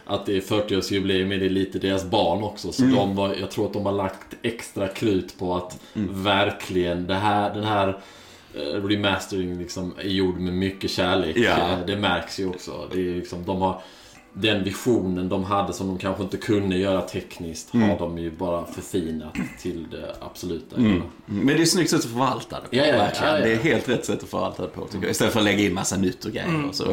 att det är 40-årsjubileum, men det är lite deras barn också. Så de var, jag tror att de har lagt extra krut på att verkligen, det här, den här eh, remastering liksom är gjord med mycket kärlek. Ja. Eh, Det märks ju också. Det är liksom, de har den visionen de hade som de kanske inte kunde göra tekniskt har de ju bara förfinat till det absoluta. Men det är ett snyggt sätt att förvalta det på, Ja, ja, ja. Det är helt rätt sätt att förvalta det på, tycker jag. Istället för att lägga in massa nytt och grejer och så.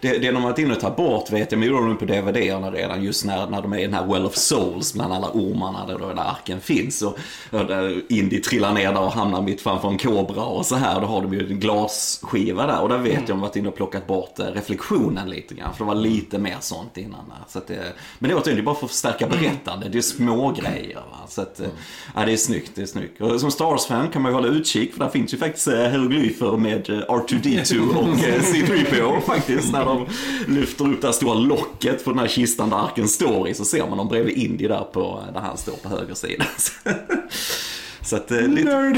Det, det de har varit inne och tagit bort, vet jag, men gjorde de på DVD-erna redan, just när, när de är i den här Well of Souls, bland alla ormarna där där arken finns. Och, och där Indy trillar ner där och hamnar mitt framför en kobra och så här. Då har de ju en glasskiva där och där vet jag de har varit inne och plockat bort eh, reflektionen lite grann. För det var lite mer sånt innan. Så att det, men det är återigen, det är bara för att förstärka berättandet. Det är små grejer. Va? Så att, eh, ja, det är snyggt, det är snyggt. Och som Star Wars-fan kan man ju hålla utkik för där finns ju faktiskt eh, hieroglyfer med eh, R2D2 <laughs> och eh, C3PO faktiskt. När de lyfter upp det här stora locket på den här kistan där arken står i så ser man dem bredvid Indy där på, där han står på höger sida. <laughs> Så att, eh, lite, Nerd!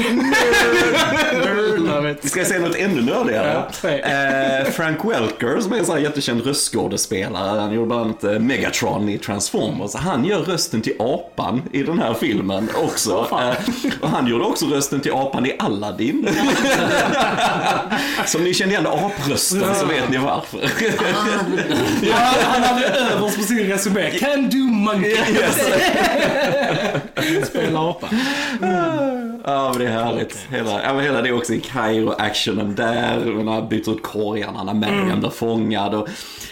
Nerd! <laughs> vi ska säga något ännu nördigare. Ja. Eh, Frank Welker som är en sån här jättekänd röstskådespelare. Han gjorde bland annat eh, Megatron i Transformers. Han gör rösten till apan i den här filmen också. Eh, och han gjorde också rösten till apan i Aladdin. <laughs> som ni kände igen aprösten så vet ni varför. Ja, han hade överst på sin resumé. Can do monkey. Yes. <laughs> Spela apa. Ja, men det är härligt. Hela, ja, men hela det också i Kairo, actionen där, när han byter ut korgarna, när Marion blir fångad och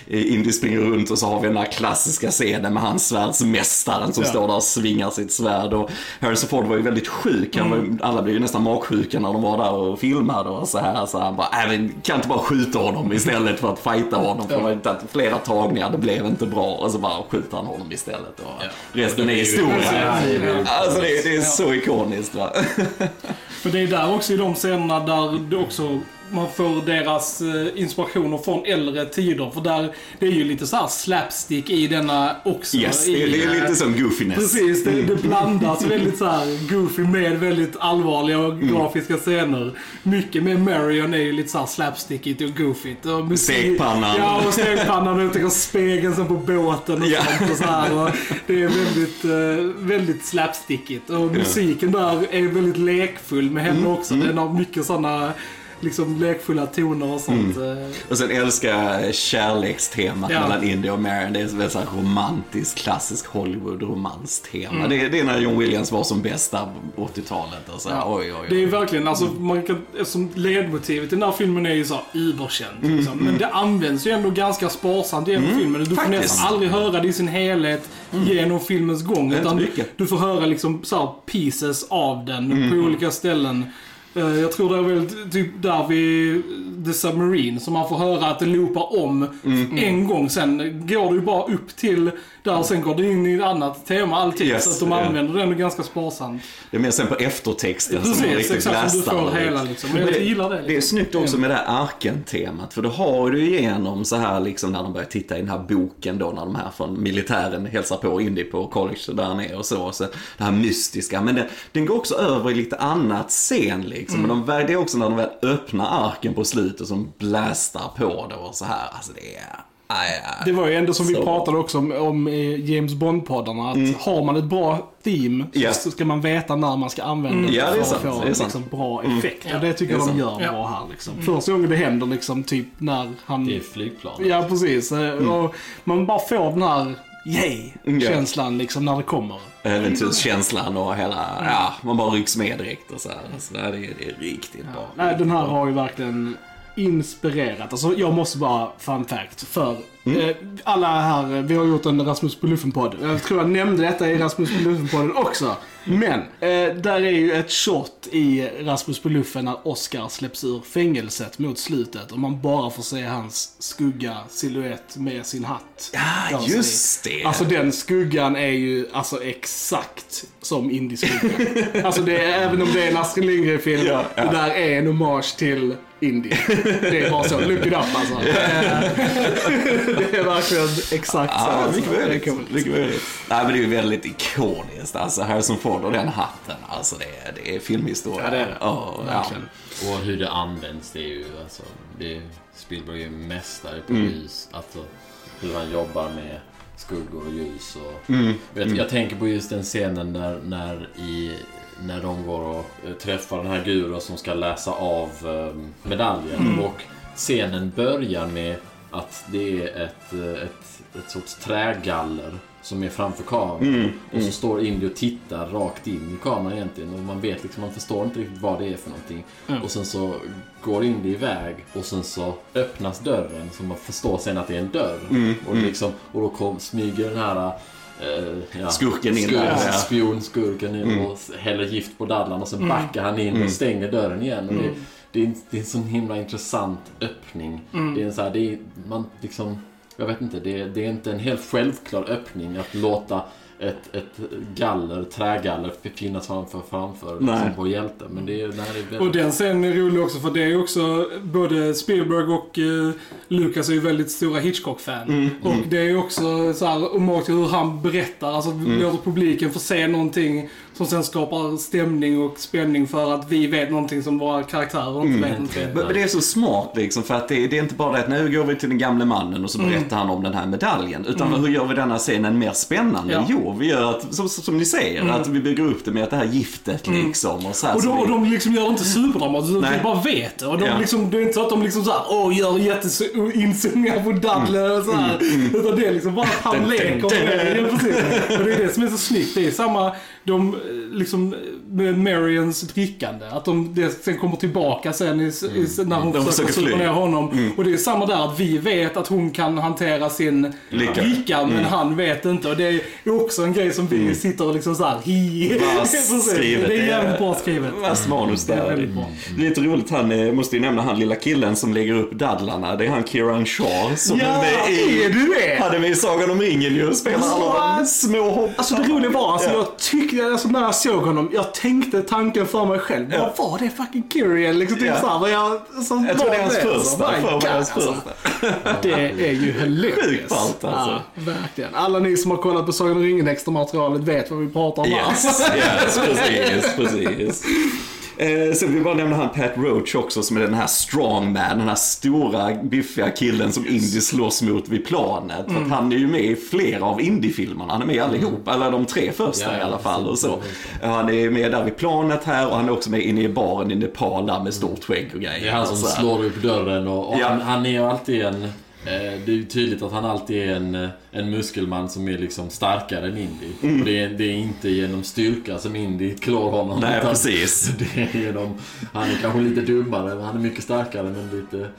Indy springer runt och så har vi den här klassiska scenen med hans svärdsmästaren som Ja. står där och svingar sitt svärd. Och Harrison Ford var ju väldigt sjuk, han var, ju- alla blev ju nästan magsjuka när de var där och filmade och så här. Så han bara, äh, men kan inte bara skjuta honom istället för att fighta honom? För det var flera tagningar, det blev inte bra. Och så bara skjuter han honom istället. Och resten är historia. Alltså det, det är så ikoniskt va. <laughs> För det är där också i de scenerna där det också man får deras eh, inspirationer från äldre tider. För där, det är ju lite så här slapstick i denna också. Yes, i, det, är lite som goofiness. Precis, det, det blandas <laughs> väldigt så här goofy med väldigt allvarliga och Mm. grafiska scener. Mycket med Marion är ju lite så här slapstickigt och goofigt. Och Stekpannan. Ja, och stekpannan och tänker spegeln som på båten och Ja. sånt. Och så här. Och det är väldigt, eh, väldigt slapstickigt. Och musiken där är väldigt lekfull med Mm, henne också. Den har mycket sådana liksom lekfulla toner och sånt. Mm. eh. Och sen älskar jag kärlekstemat Ja. mellan Indy och Marion. Det är ett väldigt romantiskt, klassisk Hollywood-romanstema. Mm. Det, det är när John Williams var som bästa på 80-talet. Och så, här, oj, oj, Det är oj. verkligen, alltså man kan, eftersom ledmotivet i den här filmen är ju så überkänt. Mm, Liksom. Men det används ju ändå ganska sparsamt genom filmen. Du får faktiskt. nästan aldrig höra det i sin helhet genom filmens gång. Utan du får höra liksom så här pieces av den Mm, på olika ställen. Eh, Jag tror det är väl typ där vid The Submarine som man får höra att det loopar om Mm. en gång. Sen går det ju bara upp till där och sen går det in i ett annat tema alltid. Yes, så att de använder den ganska sparsamt. Det är mer sen på eftertexten som man Precis, riktigt exakt som du får hela liksom. Men jag det, gillar det. det är Liksom. snyggt också med det här arken-temat. För då har du igenom så här liksom när de börjar titta i den här boken då när de här från militären hälsar på Indy på college där nere och så. så det här mystiska. Men den, den går också över i lite annat scen liksom. Mm. Men de, det är också när de väl öppnar arken på slutet som blastar på det och så här. Alltså det är... Det var ju ändå som vi Så. pratade också om, om i James Bond-poddarna. Att har man ett bra theme Mm. Ja. så ska man veta när man ska använda det Ja, det är för att få det liksom, bra Mm. effekt. Ja. Och det tycker jag de sant. gör Ja. bra här. Liksom. Första gången det händer liksom typ när han... Det är flygplan. Ja, precis. Mm. Och man bara får den här yay-känslan liksom när det kommer. Äventyrskänslan och hela, ja, man bara rycks med direkt och så här. Så det, är, det är riktigt bra. Nej, den här har ju verkligen inspirerat. Alltså jag måste bara, fun fact, för Mm. eh, alla här, vi har gjort en Rasmus på Luffen-podd. Jag tror jag nämnde detta i Rasmus på Luffen-podden också. Men, eh, där är ju ett shot i Rasmus på Luffen när Oscar släpps ur fängelset mot slutet och man bara får se hans skugga, silhuett med sin hatt. Ja, just det. Alltså den skuggan är ju alltså exakt som Indie-skuggan. <laughs> alltså det är, även om det är en Astrid Lindgren-film, Ja, ja. det där är en hommage till Indie. Det är bara så, look it up alltså. Det är, verkligen exakt så. Ja, mycket möjligt. Mycket möjligt. Nej, men det är ju väldigt ikoniskt. Alltså Harrison Ford och den hatten. Alltså det är, det är filmhistoria. Ja, det är det. Ja, Verkligen. Och hur det används, det är ju alltså... Det är, Spielberg är ju mästare på Mm. ljus. Alltså hur han jobbar med skuggor och ljus och... Mm. Vet, Jag tänker på just den scenen när, när, i, när de går och eh, träffar den här gurun som ska läsa av eh, medaljen. Mm. Och scenen börjar med att det är ett, eh, ett, ett sorts trägaller som är framför kameran. Mm. Och så står Indy och tittar rakt in i kameran egentligen. Och man vet liksom, man förstår inte riktigt vad det är för någonting. Mm. Och sen så går Indy iväg och sen så öppnas dörren så man förstår sen att det är en dörr. Mm. Och, liksom, och då kom, smyger den här eh, ja, Skurken in skur, där, ja. Spion, skurken in Mm. och häller gift på dadlan och sen backar han in och stänger dörren igen. Och det, det, är, en- det är en sån himla intressant öppning. Det är en så här, det är, man liksom, jag vet inte, det är, det är inte en helt självklar öppning att låta ett, ett galler, trägaller finnas framför, framför Nej. liksom på hjälten. Men det är, nej, det är väldigt... Och den scenen är rolig också för det är också både Spielberg och eh, Lucas är ju väldigt stora Hitchcock-fan. Mm. Och det är ju också så här hommage till hur han berättar, alltså Mm. låter publiken få se någonting som sen skapar stämning och spänning för att vi vet någonting som våra karaktärer Mm. inte vet någonting. Men det är så smart liksom, för att det, det är inte bara det att nu går vi till den gamle mannen och så Mm. berättar han om den här medaljen. Utan hur gör vi denna scenen mer spännande? Ja. Jo, vi gör att, som, som ni säger, att vi bygger upp det med att det här giftet liksom. Och, så här, Mm. Och, så de, vi- och de liksom gör inte superdramatiskt, de bara vet det. Och de Ja. liksom, det är inte så att de liksom såhär, åh, gör jätteinzoomningar på daddeln och såhär. Utan det är liksom bara att han leker med det. Ja, precis. Och det är det som är så snyggt. Det är samma, de, eh, liksom, med Marians drickande. Att de, det sen kommer tillbaka sen i, i, när hon De försöker försöker fly. ner honom. Och det är samma där, att vi vet att hon kan hantera sin Lycka. dricka, men han vet inte. Och det är också en grej som vi sitter och liksom såhär, hi. <laughs> Skrivet. Det är jävligt bra skrivet. Vass manus Det är där. väldigt bra. Det är lite roligt, han eh, måste ju nämna han lilla killen som lägger upp dadlarna. Det är han Kieran Shaw som Ja, är med i... är du det? Han är med i Sagan om ringen ju och spelar alla de små hopp. Alltså det roliga var, alltså, Ja. jag tyckte, alltså, när jag såg honom, jag tänkte tanken för mig själv. Ja. Vad var det fucking Kyrian? Liksom, typ Ja. såhär, jag, som Jag tror det är hans alltså. första. Hans alltså. första. Det är ju hilarious. Sjukt ballt, alltså. Ja, verkligen. Alla ni som har kollat på Sagan om ringen extra materialet vet vad vi pratar om här. Yes, yes, precis, precis. Eh, sen vill jag bara nämna han Pat Roach också som är den här strongman, den här stora biffiga killen som Indy slåss mot vid planet. För att han är ju med i flera av Indy-filmerna, han är med allihop, eller de tre första Ja, i alla fall. Och så. Han är med där vid planet här och han är också med inne i baren i Nepal där med stort skägg och grejer. Det är han som slår upp dörren och, och Ja. han, han är ju alltid en... Eh, det är ju tydligt att han alltid är en, eh, en muskelman som är liksom starkare än Indy. Mm. Och det, är, det är inte genom styrka som Indy klår honom. Nej, precis. <laughs> Det är genom, han är kanske lite dummare, han är mycket starkare men lite...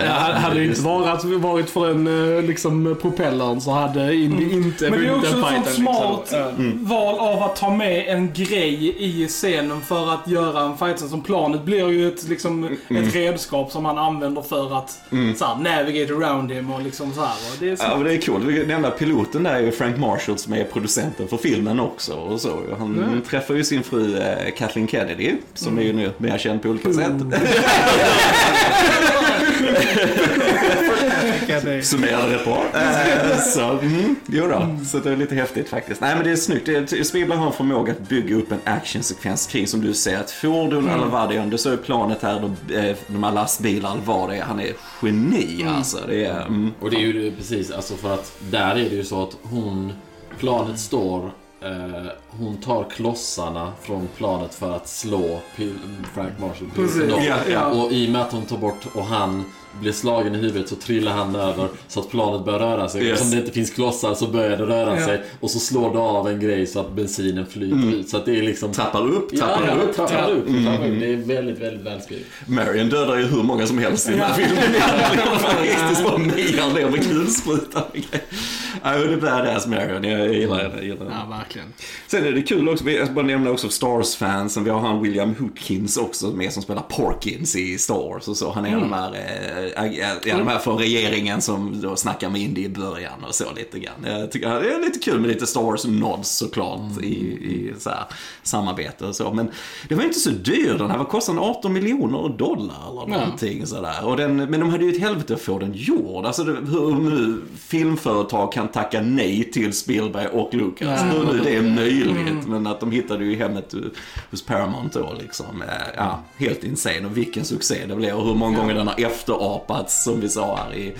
Ja, hade det inte varit, varit för den eh, liksom, propellern så hade Indy inte Men det är vunnit också den ett fighten. smart Liksom. val av att ta med en grej i scenen för att göra en fight. Som planet blir ju ett, liksom, ett redskap som han använder för att så här, navigate around him och liksom så här. Och det är Ja, smart. men det är coolt. Den enda piloten där är ju Frank Marshall som är producenten för filmen också. Och så. Han träffar ju sin fru eh, Kathleen Kennedy, som är ju nu mer känd på olika sätt. <laughs> <laughs> Summerade rätt bra. Så, mm, jo då. så det är lite häftigt faktiskt. Nej men det är snyggt. Spielberg har en förmåga att bygga upp en actionsekvens kring som du säger. Ett fordon eller vad det är. Du såg planet här, de, eh, de här lastbilar eller vad det är. Han är geni alltså. Det är, mm. Och det är ju precis, alltså för att där är det ju så att hon, planet står, eh, hon tar klossarna från planet för att slå Pil- Frank Marshall. Då. ja, ja. Och i och med att hon tar bort och han blir slagen i huvudet så trillar han över så att planet börjar röra sig. Yes. Eftersom det inte finns klossar så börjar det röra Ja. sig och så slår det av en grej så att bensinen flyter ut. Så att det är liksom... Trappar upp, Ja, trappar ja, upp. trappar upp. trappar upp. Det är väldigt, väldigt välskrivet. Marion dödar ju hur många som helst i den här filmen. Faktiskt. Bara mejar ner med kulsprutan. Ja, det är badass Marion. Jag gillar. Jag gillar det. Ja, verkligen. Sen är det kul också, jag ska bara nämna också Stars-fansen. Vi har han William Hootkins också med som spelar Porkins i Star Wars och så. Han är av de här, ag- ja, de här från regeringen som då snackar med Indy i början och så lite grann. Jag tycker det är lite kul med lite Star Wars-nods såklart i, i så här, samarbete och så. Men det var inte så dyr den här. Vad kostade den? 18 miljoner dollar eller någonting sådär. Och den, men de hade ju ett helvete att få den gjord. Alltså det, hur nu filmföretag kan tacka nej till Spielberg och Lucas. Hur nu det är möjligt. Men att de hittade ju hemmet hos Paramount då liksom. Eh, Ja, helt insane. Och vilken succé det blev. Och hur många gånger den har efterapats som vi sa här i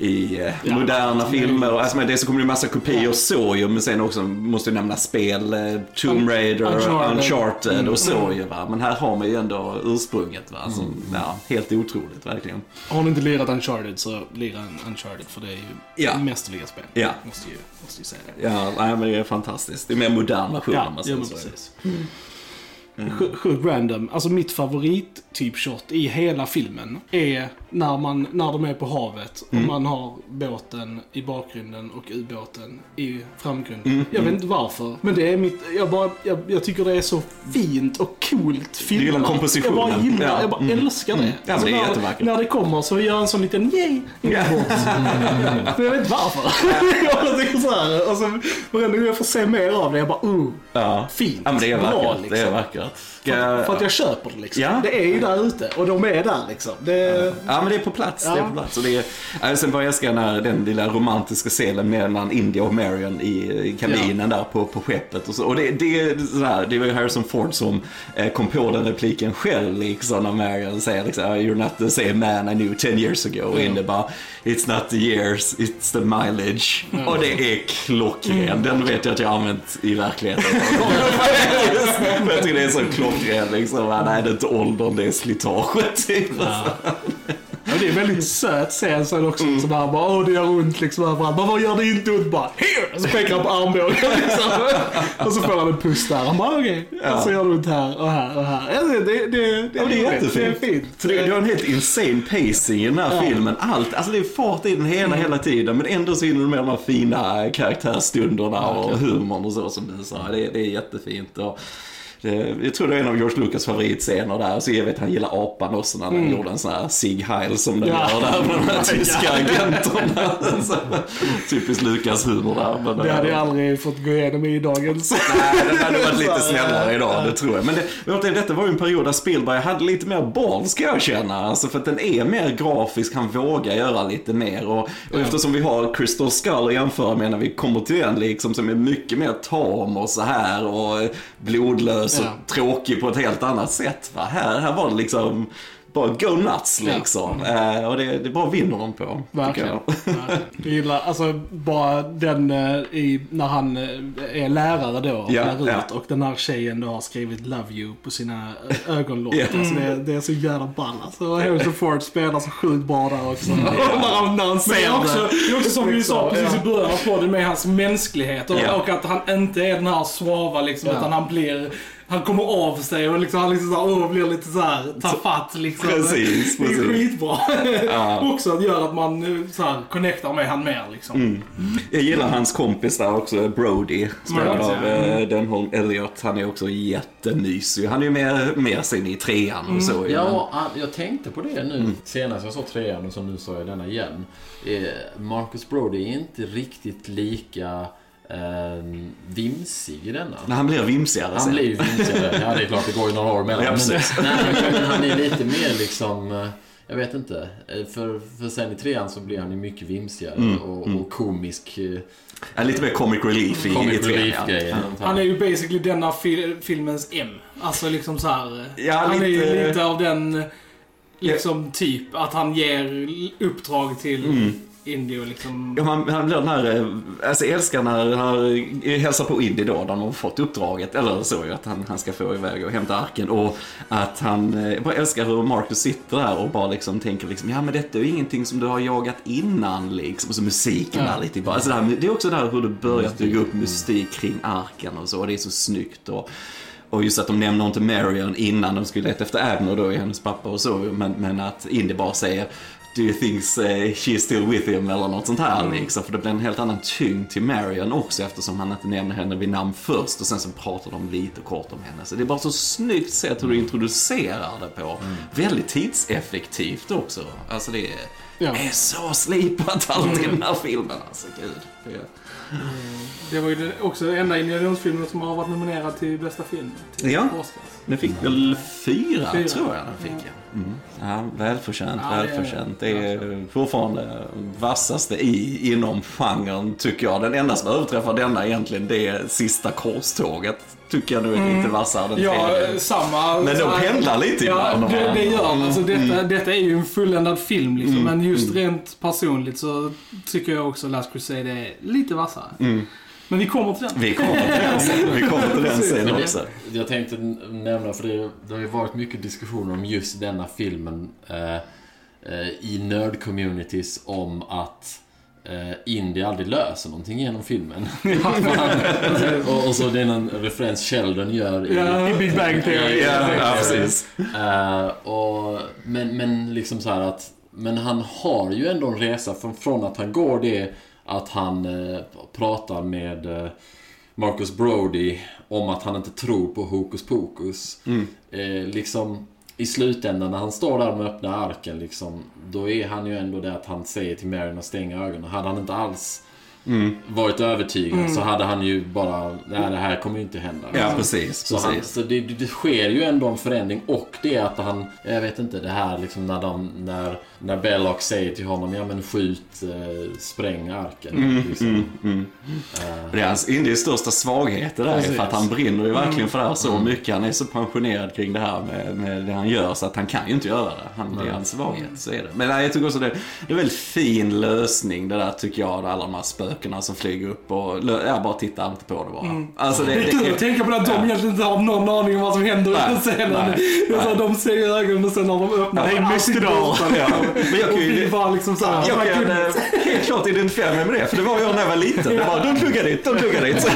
i eh, moderna filmer. Alltså, men dels så kommer det en massa kopior så ju, men sen också måste jag nämna spel, eh, Tomb Raider, Uncharted. Uncharted, och så ju. Va? Men här har man ju ändå ursprunget. Va? Som, ja, helt otroligt verkligen. Har ni inte lirat Uncharted så lira Uncharted för det är ju Ja. mästerliga spel. Ja. Måste ju, måste ju säga det. Ja, nej, men det är fantastiskt. Det är mer modern version om Ja, ja men precis. Sj- Sjukt random. Alltså mitt favorit typ shot i hela filmen är när, man, när de är på havet och man har båten i bakgrunden och ubåten i framgrunden. Jag vet inte varför. Men det är mitt, jag, bara, jag, jag tycker det är så fint och coolt filmat. gillar kompositionen. Jag bara gillar, Ja. jag bara älskar det. Ja, men det är när, jättevackert. när det kommer så gör jag en sån liten yay bort. <laughs> Men jag vet inte varför. <laughs> jag bara tycker så här. Och så varenda gång jag får se mer av det, jag bara uh. Ja. Fint. Ja, men det är Bra, vackert. liksom. Det är vackert. Ska- För att jag köper det liksom. Ja. Det är ju där ute och de är där liksom. Det, Ja men det är på plats. Det är Ja. på plats. Och det är, ja, sen bara jag älskar när den lilla romantiska scenen mellan India och Marion i, i kabinen där på, på skeppet. Och, så. och det, det, är sådär, det var ju Harrison Ford som eh, kom på den repliken själv liksom när Marion säger liksom, You're not the same man I knew 10 years ago. Och India bara It's not the years, it's the mileage. Och det är klockren. Den vet jag att jag har använt i verkligheten. <laughs> Jag tycker det är så klockren liksom. Nej, det är inte åldern, det är slitaget. <laughs> Typ. ja, det är väldigt söt scen sen också. Så där bara, åh det gör ont liksom överallt. Bara, vad gör det inte ont? Bara, here! Och så pekar han på armbågen liksom. <laughs> Och så får han en puss där. Han bara, okej. Och så gör det ont här och här och här. Ja, det, det, det, Ja, det är jättefint. Det är fint. Det, det har en helt insane pacing i den här filmen. Allt, alltså det är fart i den hela, hela tiden. Men ändå så hinner du med de här fina karaktärsstunderna och humorn och så som du sa. Det, det är jättefint. Och det, jag tror det är en av George Lucas favoritscener där. Så jag vet han gillar apan också när han gjorde en sån här Sig Heil som den Ja. gör där med de här <laughs> tyska agenterna. <laughs> Typiskt Lucas humor där. Men, Det hade eh, jag aldrig fått gå igenom i dagens. Nej, den hade varit lite <laughs> snällare idag, det tror jag. Men det, detta var ju en period där Spielberg hade lite mer boll, ska jag känna. Alltså för att den är mer grafisk, han vågar göra lite mer. Och, och eftersom vi har Crystal Skull att jämföra med när vi kommer till den, liksom, som är mycket mer tam och så här och blodlös och Ja. tråkig på ett helt annat sätt. Va? Här, här var det liksom bara go nuts liksom. Eh, och det, det bara vinner de på. Verkligen. jag. Verkligen. Jag <laughs> gillar alltså bara den eh, i, när han eh, är lärare då och Ja, lär ut ja. och den här tjejen då har skrivit Love You på sina ö- ögonlock. Ja. Alltså det, det är så jävla ball alltså. Och Harrison Ford spelar så sjukt bra där också. <laughs> när, han, när han Men ser också, det är också som vi sa Liksom, precis i ja. början av podden med hans mänsklighet och, Ja. och att han inte är den här svava liksom Ja. utan han blir han kommer av sig och liksom, han liksom så här, blir lite så här tafatt liksom. Precis, Det är precis. skitbra. <laughs> Ja. <laughs> också att göra att man eh, så här, connectar med han mer liksom. Mm. Jag gillar hans kompis där också, Brody. Spelad Brody, av eh, Denholm Elliot. Han är också jättemysig. Han är ju mer, mer sen i trean och så. ju, Ja, jag tänkte på det nu senast jag såg trean och så nu såg jag denna igen. Eh, Marcus Brody är inte riktigt lika eh, vimsig i denna. Men han blir vimsigare Han sen. blir ju vimsigare. Ja, det är klart, det går ju några år emellan. Ja, men, nej, men, han är lite mer liksom... eh, Jag vet inte. Eh, För, för sen i trean så blir han ju mycket vimsigare Mm, och, mm. och komisk. eh, Ja, lite mer comic relief i, i Comic trean. relief-grejen. Han är ju basically denna fil filmens M. Alltså liksom så här. Ja, han är ju lite- lite av den liksom typ att han ger uppdrag till Mm. Indy och liksom... Ja, man, han blir den här, eh, alltså älskar när han hälsar på Indy då, när de har fått uppdraget, eller så ju, att han, han ska få iväg och hämta arken. Och att han, eh, jag bara älskar hur Marcus sitter där och bara liksom tänker liksom, ja men detta är ju ingenting som du har jagat innan liksom. Och så musiken Ja. där lite bara. Alltså det, här, det är också där hur du börjat bygga upp mystik kring arken och så, och det är så snyggt. Och, och just att de nämner inte Marion innan de skulle leta efter Abner då, i hennes pappa och så, men, men att Indy bara säger Do you think uh, she's still with him eller något sånt här liksom. För det blir en helt annan tyngd till Marion också eftersom han inte nämner henne vid namn först och sen så pratar de lite kort om henne. Så det är bara så snyggt sätt hur du introducerar det på. Väldigt tidseffektivt också. Alltså det är, Ja. är så slipat allt i den här filmen alltså. Gud. Det var ju också den enda Indiana Jones-filmen som har varit nominerad till bästa film. Till Ja. Oscars. Den fick väl fyra, Fyra. tror jag den fick. Ja, mm. ja välförtjänt, Ja, det är- välförtjänt. Det är fortfarande vassaste i, inom genren, tycker jag. Den enda som överträffar denna egentligen, det är sista korståget. Tycker jag nu är lite vassare än Ja, tredje. eh, samma. Men de pendlar lite Ja, ibland. det, det gör de. Alltså, detta, Mm. detta är ju en fulländad film liksom. Men just rent personligt så tycker jag också Last Crusade är lite vassare. Mm. Men vi kommer till den. Vi kommer till den sen, <laughs> vi kommer till den sen också. det, jag tänkte nämna, för det, det har ju varit mycket diskussioner om just denna filmen eh, eh, i nörd-communities om att eh, Indy aldrig löser någonting genom filmen. <laughs> och, och så det är någon referens Sheldon gör i, Ja, i Big Bang Theory. Ja, ja, precis. Eh, och, men, men liksom så här att Men han har ju ändå en resa från, från att han går det att han eh, pratar med eh, Marcus Brody om att han inte tror på hokus pokus. Mm. Eh, liksom i slutändan när han står där med öppna arken liksom, då är han ju ändå det att han säger till Marion att stänga ögonen. Hade han inte alls Mm. varit övertygad så hade han ju bara, nej det här kommer ju inte hända. Ja, precis. Så, han, precis. så det, det sker ju ändå en förändring och det är att han, jag vet inte, det här liksom när de, när, när Belloc säger till honom, ja men skjut, eh, spräng arken. Mm, liksom. mm, mm. Eh, Det är hans Indies största svaghet det där, Precis. för att han brinner ju verkligen för det här så mycket. Han är så passionerad kring det här med, med det han gör så att han kan ju inte göra det. Han, det är hans svaghet, så är det. Men nej, jag tycker också det, det är en väldigt fin lösning det där tycker jag, alla de här spökena som flyger upp och jag bara tittar inte på det bara. Alltså det, Det är kul att tänka på det att de egentligen inte har någon aning om vad som händer Nej, under scenen. nej, Det så att de ser i ögonen och sen när de öppnar Ja, är bra. Ja. Men jag Och kan ju- vi var liksom såhär, Jag "Oh my kan goodness." eh, helt klart identifiera mig med det, för det var jag när jag var liten. Det var, de pluggar dit, de pluggar dit.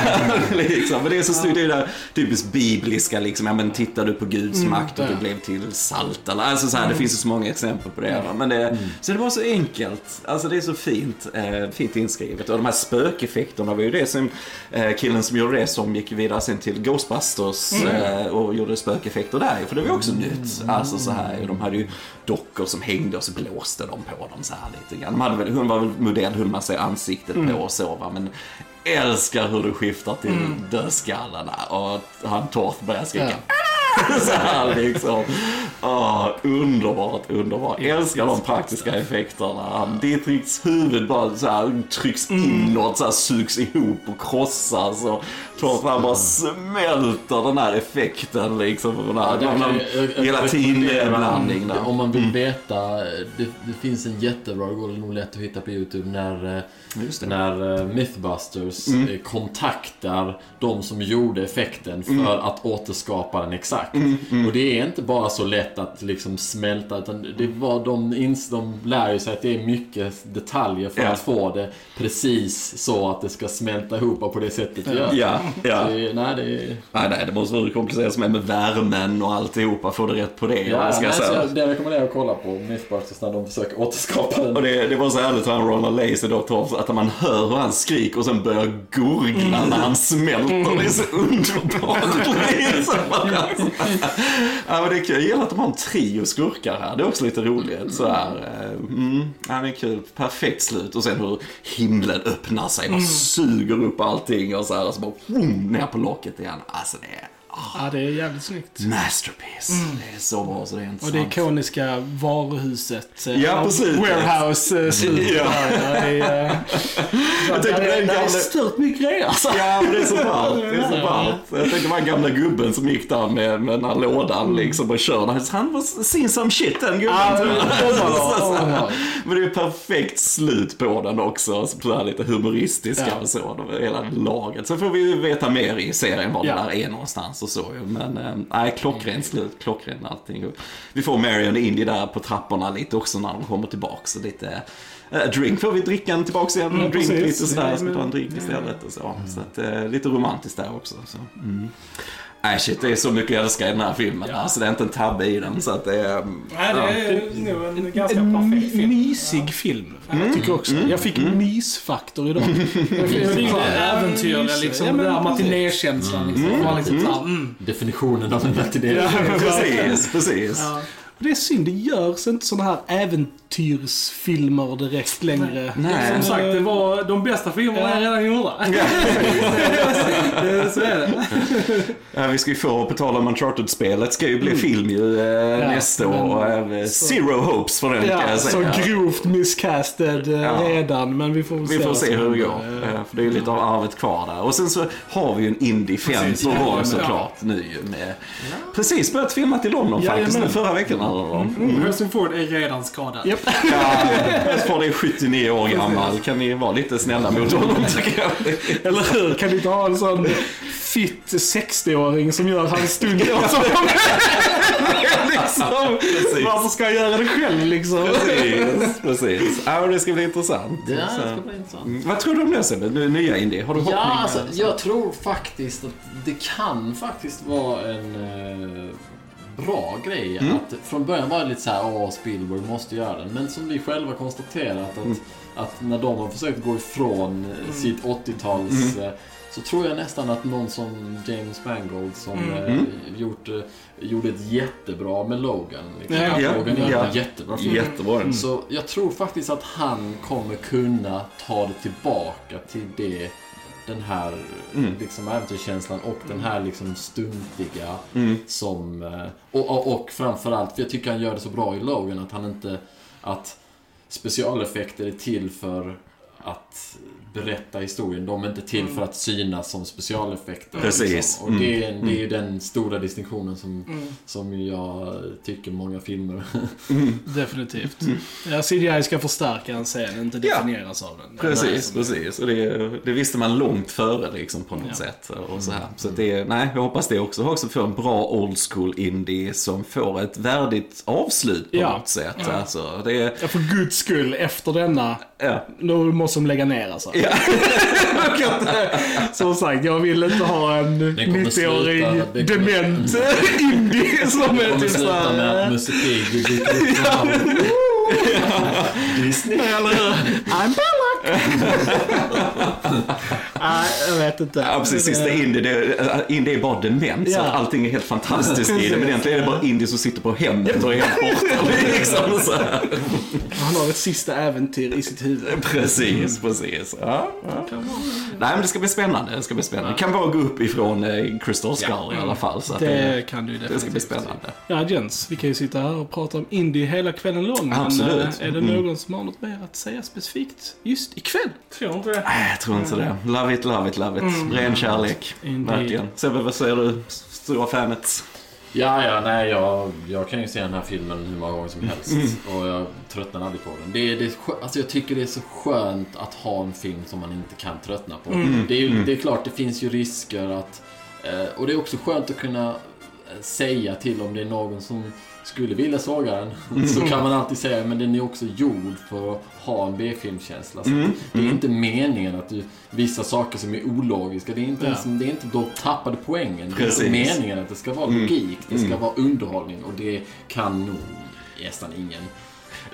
<laughs> liksom. Men det är så snyggt, det är det där typiskt bibliska liksom. Ja men tittar du på Guds makt och du ja. blev till salt eller alltså så här, det finns ju så många exempel på det. Va? Men det, så det var så enkelt. Alltså det är så fint, eh, fint inskrivet. Och de här spökeffekterna var ju det som eh, killen som gjorde det som gick vidare sen till Ghostbusters eh, och gjorde spökeffekter där För det var ju också nytt. Alltså så här, de hade ju dockor som hängde och så blåste de på dem så här lite grann. De hade väl, hon var väl modell, höll man sig ansiktet på och så va. Men älskar hur du skiftar till dödskallarna och han Torth börjar skrika. Ja. <laughs> så här liksom. Ah, underbart, underbart. Jag älskar de praktiska effekterna. Dietrichs huvud bara så här, trycks inåt, så här, sugs ihop och krossas. Och klart han bara smälter den här effekten liksom. Den här, Ja, rekommenderar- blandning där. Om man vill veta, det, det finns en jättebra, det går nog lätt att hitta på YouTube, när, när eh, Mythbusters eh, kontaktar de som gjorde effekten för att återskapa den exakt. Och det är inte bara så lätt att liksom smälta, utan det var de, ins, de lär ju sig att det är mycket detaljer för Ja. att få det precis så att det ska smälta ihop på det sättet det gör. Ja, ja. Det, nej, det är... Nej, nej, det måste vara komplicerat med, med värmen och alltihopa, få det rätt på det. Ja, ska nej, så jag, det rekommenderar jag att kolla på Mythbusters när de försöker återskapa den. Och det, det var så härligt hur han Ronald Lacy då tar, att man hör hur han skriker och sen börjar gurgla när han smälter. Det är så underbart. <laughs> liksom ja, men det är kul. Jag gillar att de har en trio skurkar här. Det är också lite roligt. Så här, eh, mm, ja, det är kul. Perfekt slut. Och sen hur himlen öppnar sig och suger upp allting och så här. Och så bara vroom, ner på locket igen. Alltså det är Ja, det är jävligt snyggt. masterpiece. Det är så bra så det är inte Och det sant. ikoniska varuhuset. eh, Ja, precis. Warehouse eh, slutet Ja. där. <laughs> Det är, eh, Jag tänkte på det är stört mycket grejer alltså. Ja, men det är så ballt. Det är så ballt. Jag tänker på den gamla gubben som gick där med, med den här lådan liksom och körde. Han var seen some shit den gubben. Det <laughs> så- Ja. Men det är perfekt slut på den också. Så här lite humoristiska Ja. och så. Det hela laget. Så får vi veta mer i serien var Ja. det där är någonstans och så. Men eh, nej, klockrent slut. Klockrent allting. Vi får Marion Indy där på trapporna lite också när de kommer tillbaka. Så lite eh, drink får vi drickan tillbaks igen. Mm, drink precis. lite sådär. Ja, Ska vi ta en men- drink istället och så. Så att, eh, lite romantiskt där också. Så. Mm. Nej shit, det är så mycket jag älskar i den här filmen. Ja. Alltså det är inte en tabbe i den. Så att det är... Nej, det är nog en ganska en perfekt film. mysig film. Jag tycker också. Jag fick mysfaktor idag. <laughs> Jag fick det äventyrliga liksom. Ja, den men där precis. matinékänslan liksom. Var liksom såhär, mm. Definitionen av en matiné. Ja, <laughs> Precis, precis. Ja. Det är synd, det görs inte sådana här äventyrsfilmer direkt längre. Nej. Som sagt, det var, de bästa filmerna <laughs> är redan gjorda. Så är det. Ja, vi ska ju få, på tal om Uncharted-spelet, ska ju bli film ju eh, nästa men- år. Eh, Zero hopes för den kan Ja, jag så säga. grovt miscasted eh, Ja. redan, men vi får väl Vi får se som hur det går. För det är ju lite av arvet kvar där. Och sen så har vi ju en Indie 5 Precis, på ja, gång såklart nu med... Precis börjat filma i London faktiskt, nu förra veckan hade de. Mm. Harrison Ford är redan skadad. Japp. Ja, Ford är 79 år gammal, kan ni vara lite snälla mot honom <laughs> tycker jag. Eller hur? Kan du inte ha en sån fit 60-åring som gör hans stunder åt honom? <laughs> liksom. Precis. Varför ska jag göra det själv liksom? Precis, precis. Ja, det ska bli intressant. Det här Så- ska bli intressant. Mm, Vad tror du om det Sebbe? Nu- Nya Indie? Har du hoppning? Ja, alltså, jag tror faktiskt att det kan faktiskt vara en eh, bra grej. Mm. Att från början var det lite så här, åh, Spielberg måste göra den. Men som vi själva konstaterat att, Mm. att när de har försökt gå ifrån eh, sitt 80-tals Mm. eh, så tror jag nästan att någon som James Mangold som Mm. eh, gjort, eh, gjorde ett jättebra med Logan. Liksom. Ja, ja, Logan är ja. en jättebra film. Jättebra den. Så jag tror faktiskt att han kommer kunna ta det tillbaka till det den här Mm. liksom äventyrskänslan och den här liksom stuntiga Mm. som... eh, Och, och, och framförallt, för jag tycker han gör det så bra i Logan att han inte... Att specialeffekter är till för att berätta historien. De är inte till för att synas som specialeffekter. Precis. Liksom. Och det, är- Mm. det är ju den stora distinktionen som, Mm. som jag tycker många filmer Definitivt. Ja, CGI ska förstärka en scen, inte Ja. definieras av den. Precis, precis. Och det, det visste man långt före liksom på något Ja. sätt. Och så här. Så det, nej, jag hoppas det också. Jag hoppas få en bra old school indie som får ett värdigt avslut på Ja. något sätt. Ja. Alltså, det, Ja, för guds skull, efter denna, ja. då måste de lägga ner alltså. Ja. Som sagt, jag vill inte ha en Den kommer 90-årig sluta- det kommer- dement indie som är kommer typ sluta med att såhär... Musse Pigg. Disney. Eller hur? I'm Belloc! Nej, jag vet inte. Ja, precis. Sista Indy, det, äh, Indy är bara dement. Så Ja. att allting är helt fantastiskt i det. Men egentligen är det bara Indy som sitter på hemmet och är helt borta. <laughs> Liksom, så här. Han har ett sista äventyr i sitt huvud. Precis, precis. Ja, ja. Nej, men det ska bli spännande. Det ska bli spännande. Det kan bara gå upp ifrån eh, Crystal Skull i alla fall. Så att Det det, kan du det ska definitivt. bli spännande. Ja, Jens, vi kan ju sitta här och prata om indie hela kvällen lång. Men Absolut. eh, är det någon som har något mer att säga specifikt just ikväll? Tror inte det. Nej, jag tror inte det. Love it, love it, love it. Ren kärlek. Indeed. Verkligen. Sebbe, vad säger du? Stora fanet. Ja, ja, nej, jag, jag kan ju se den här filmen hur många gånger som helst. Och jag tröttnar aldrig på den. Det, är- det, alltså jag tycker det är så skönt att ha en film som man inte kan tröttna på. Det, är, ju- det är klart, det finns ju risker att... Eh, och det är också skönt att kunna säga till om det är någon som skulle vilja såga den. <laughs> Så kan man alltid säga, men den är också gjord för att ha en B-filmkänsla. Så Det är inte meningen att du, vissa saker som är ologiska, det är inte, ens, det är inte då tappade poängen. Det är Precis. meningen att det ska vara logik, det ska vara underhållning och det kan nog nästan ingen.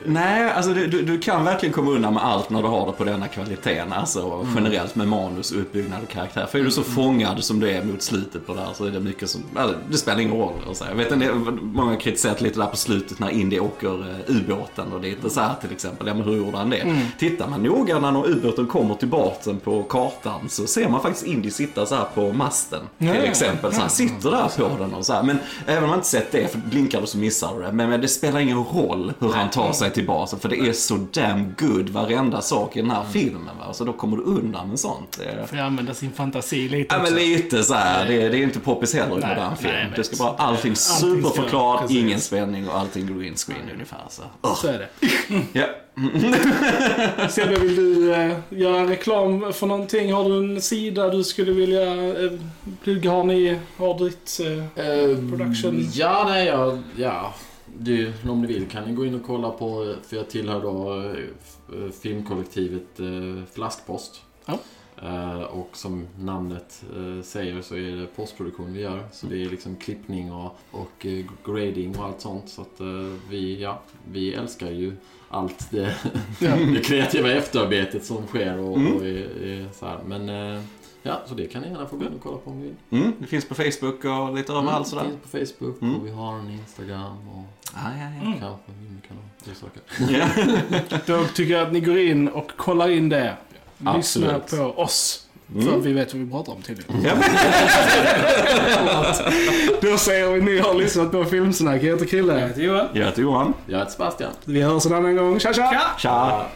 Nej, alltså du, du, du kan verkligen komma undan med allt när du har det på denna kvaliteten. Alltså generellt med manus, uppbyggnad och karaktär. För är du så fångad som du är mot slutet på det här så är det mycket som, alltså, det spelar ingen roll. Och så. Jag vet inte, många har kritiserat lite där på slutet när Indy åker eh, ubåten och det är så här till exempel. Ja men hur gjorde han det? Tittar man noga när ubåten kommer till basen på kartan så ser man faktiskt Indy sitta så här på masten. Till ja, exempel. Så han sitter där på den och så här. Men även om man inte sett det, för blinkar du så missar du det. Men, men det spelar ingen roll hur han tar sig till basen. För det är så damn good varenda sak i den här filmen. Va? Så då kommer du undan med sånt. Får jag använda sin fantasi lite Ja men också? lite så här. Det, är- det är inte poppis heller i Nej, modern nej, film. jag vet. Det ska vara allting ska- superförklarat, ingen spänning och allting green screen ungefär. Så. Ugh. Så är det. <laughs> Ja. <laughs> Sebbe, vill du eh, göra reklam för någonting? Har du en sida du skulle vilja eh, plugga? Har ni, har ditt... Eh, Production. Ja, nej, ja, ja. Du, om ni vill kan ni gå in och kolla på, för jag tillhör då eh, filmkollektivet eh, Flaskpost. Ja. Eh, och som namnet säger så är det postproduktion vi gör. Så det är liksom klippning och, och grading och allt sånt. Så att vi, ja, vi älskar ju allt det, Ja. <laughs> det kreativa efterarbetet som sker och, Mm. och är, är så här. Men ja, så det kan ni gärna få gå in och kolla på om ni vill. Mm, det finns på Facebook och lite överallt sådär. finns på Facebook Mm. och vi har en Instagram och Ah, ja, ja. kanske saker. Ja. <laughs> Då tycker jag att ni går in och kollar in det. Lyssna på oss. För vi vet vad vi pratar om tydligen. Ja. <laughs> Då säger vi ni har lyssnat på Filmsnack. Jag heter Krille. Jag heter Johan. Jag heter Johan. Jag heter Sebastian. Vi hörs en annan gång. Tja tja! Tja!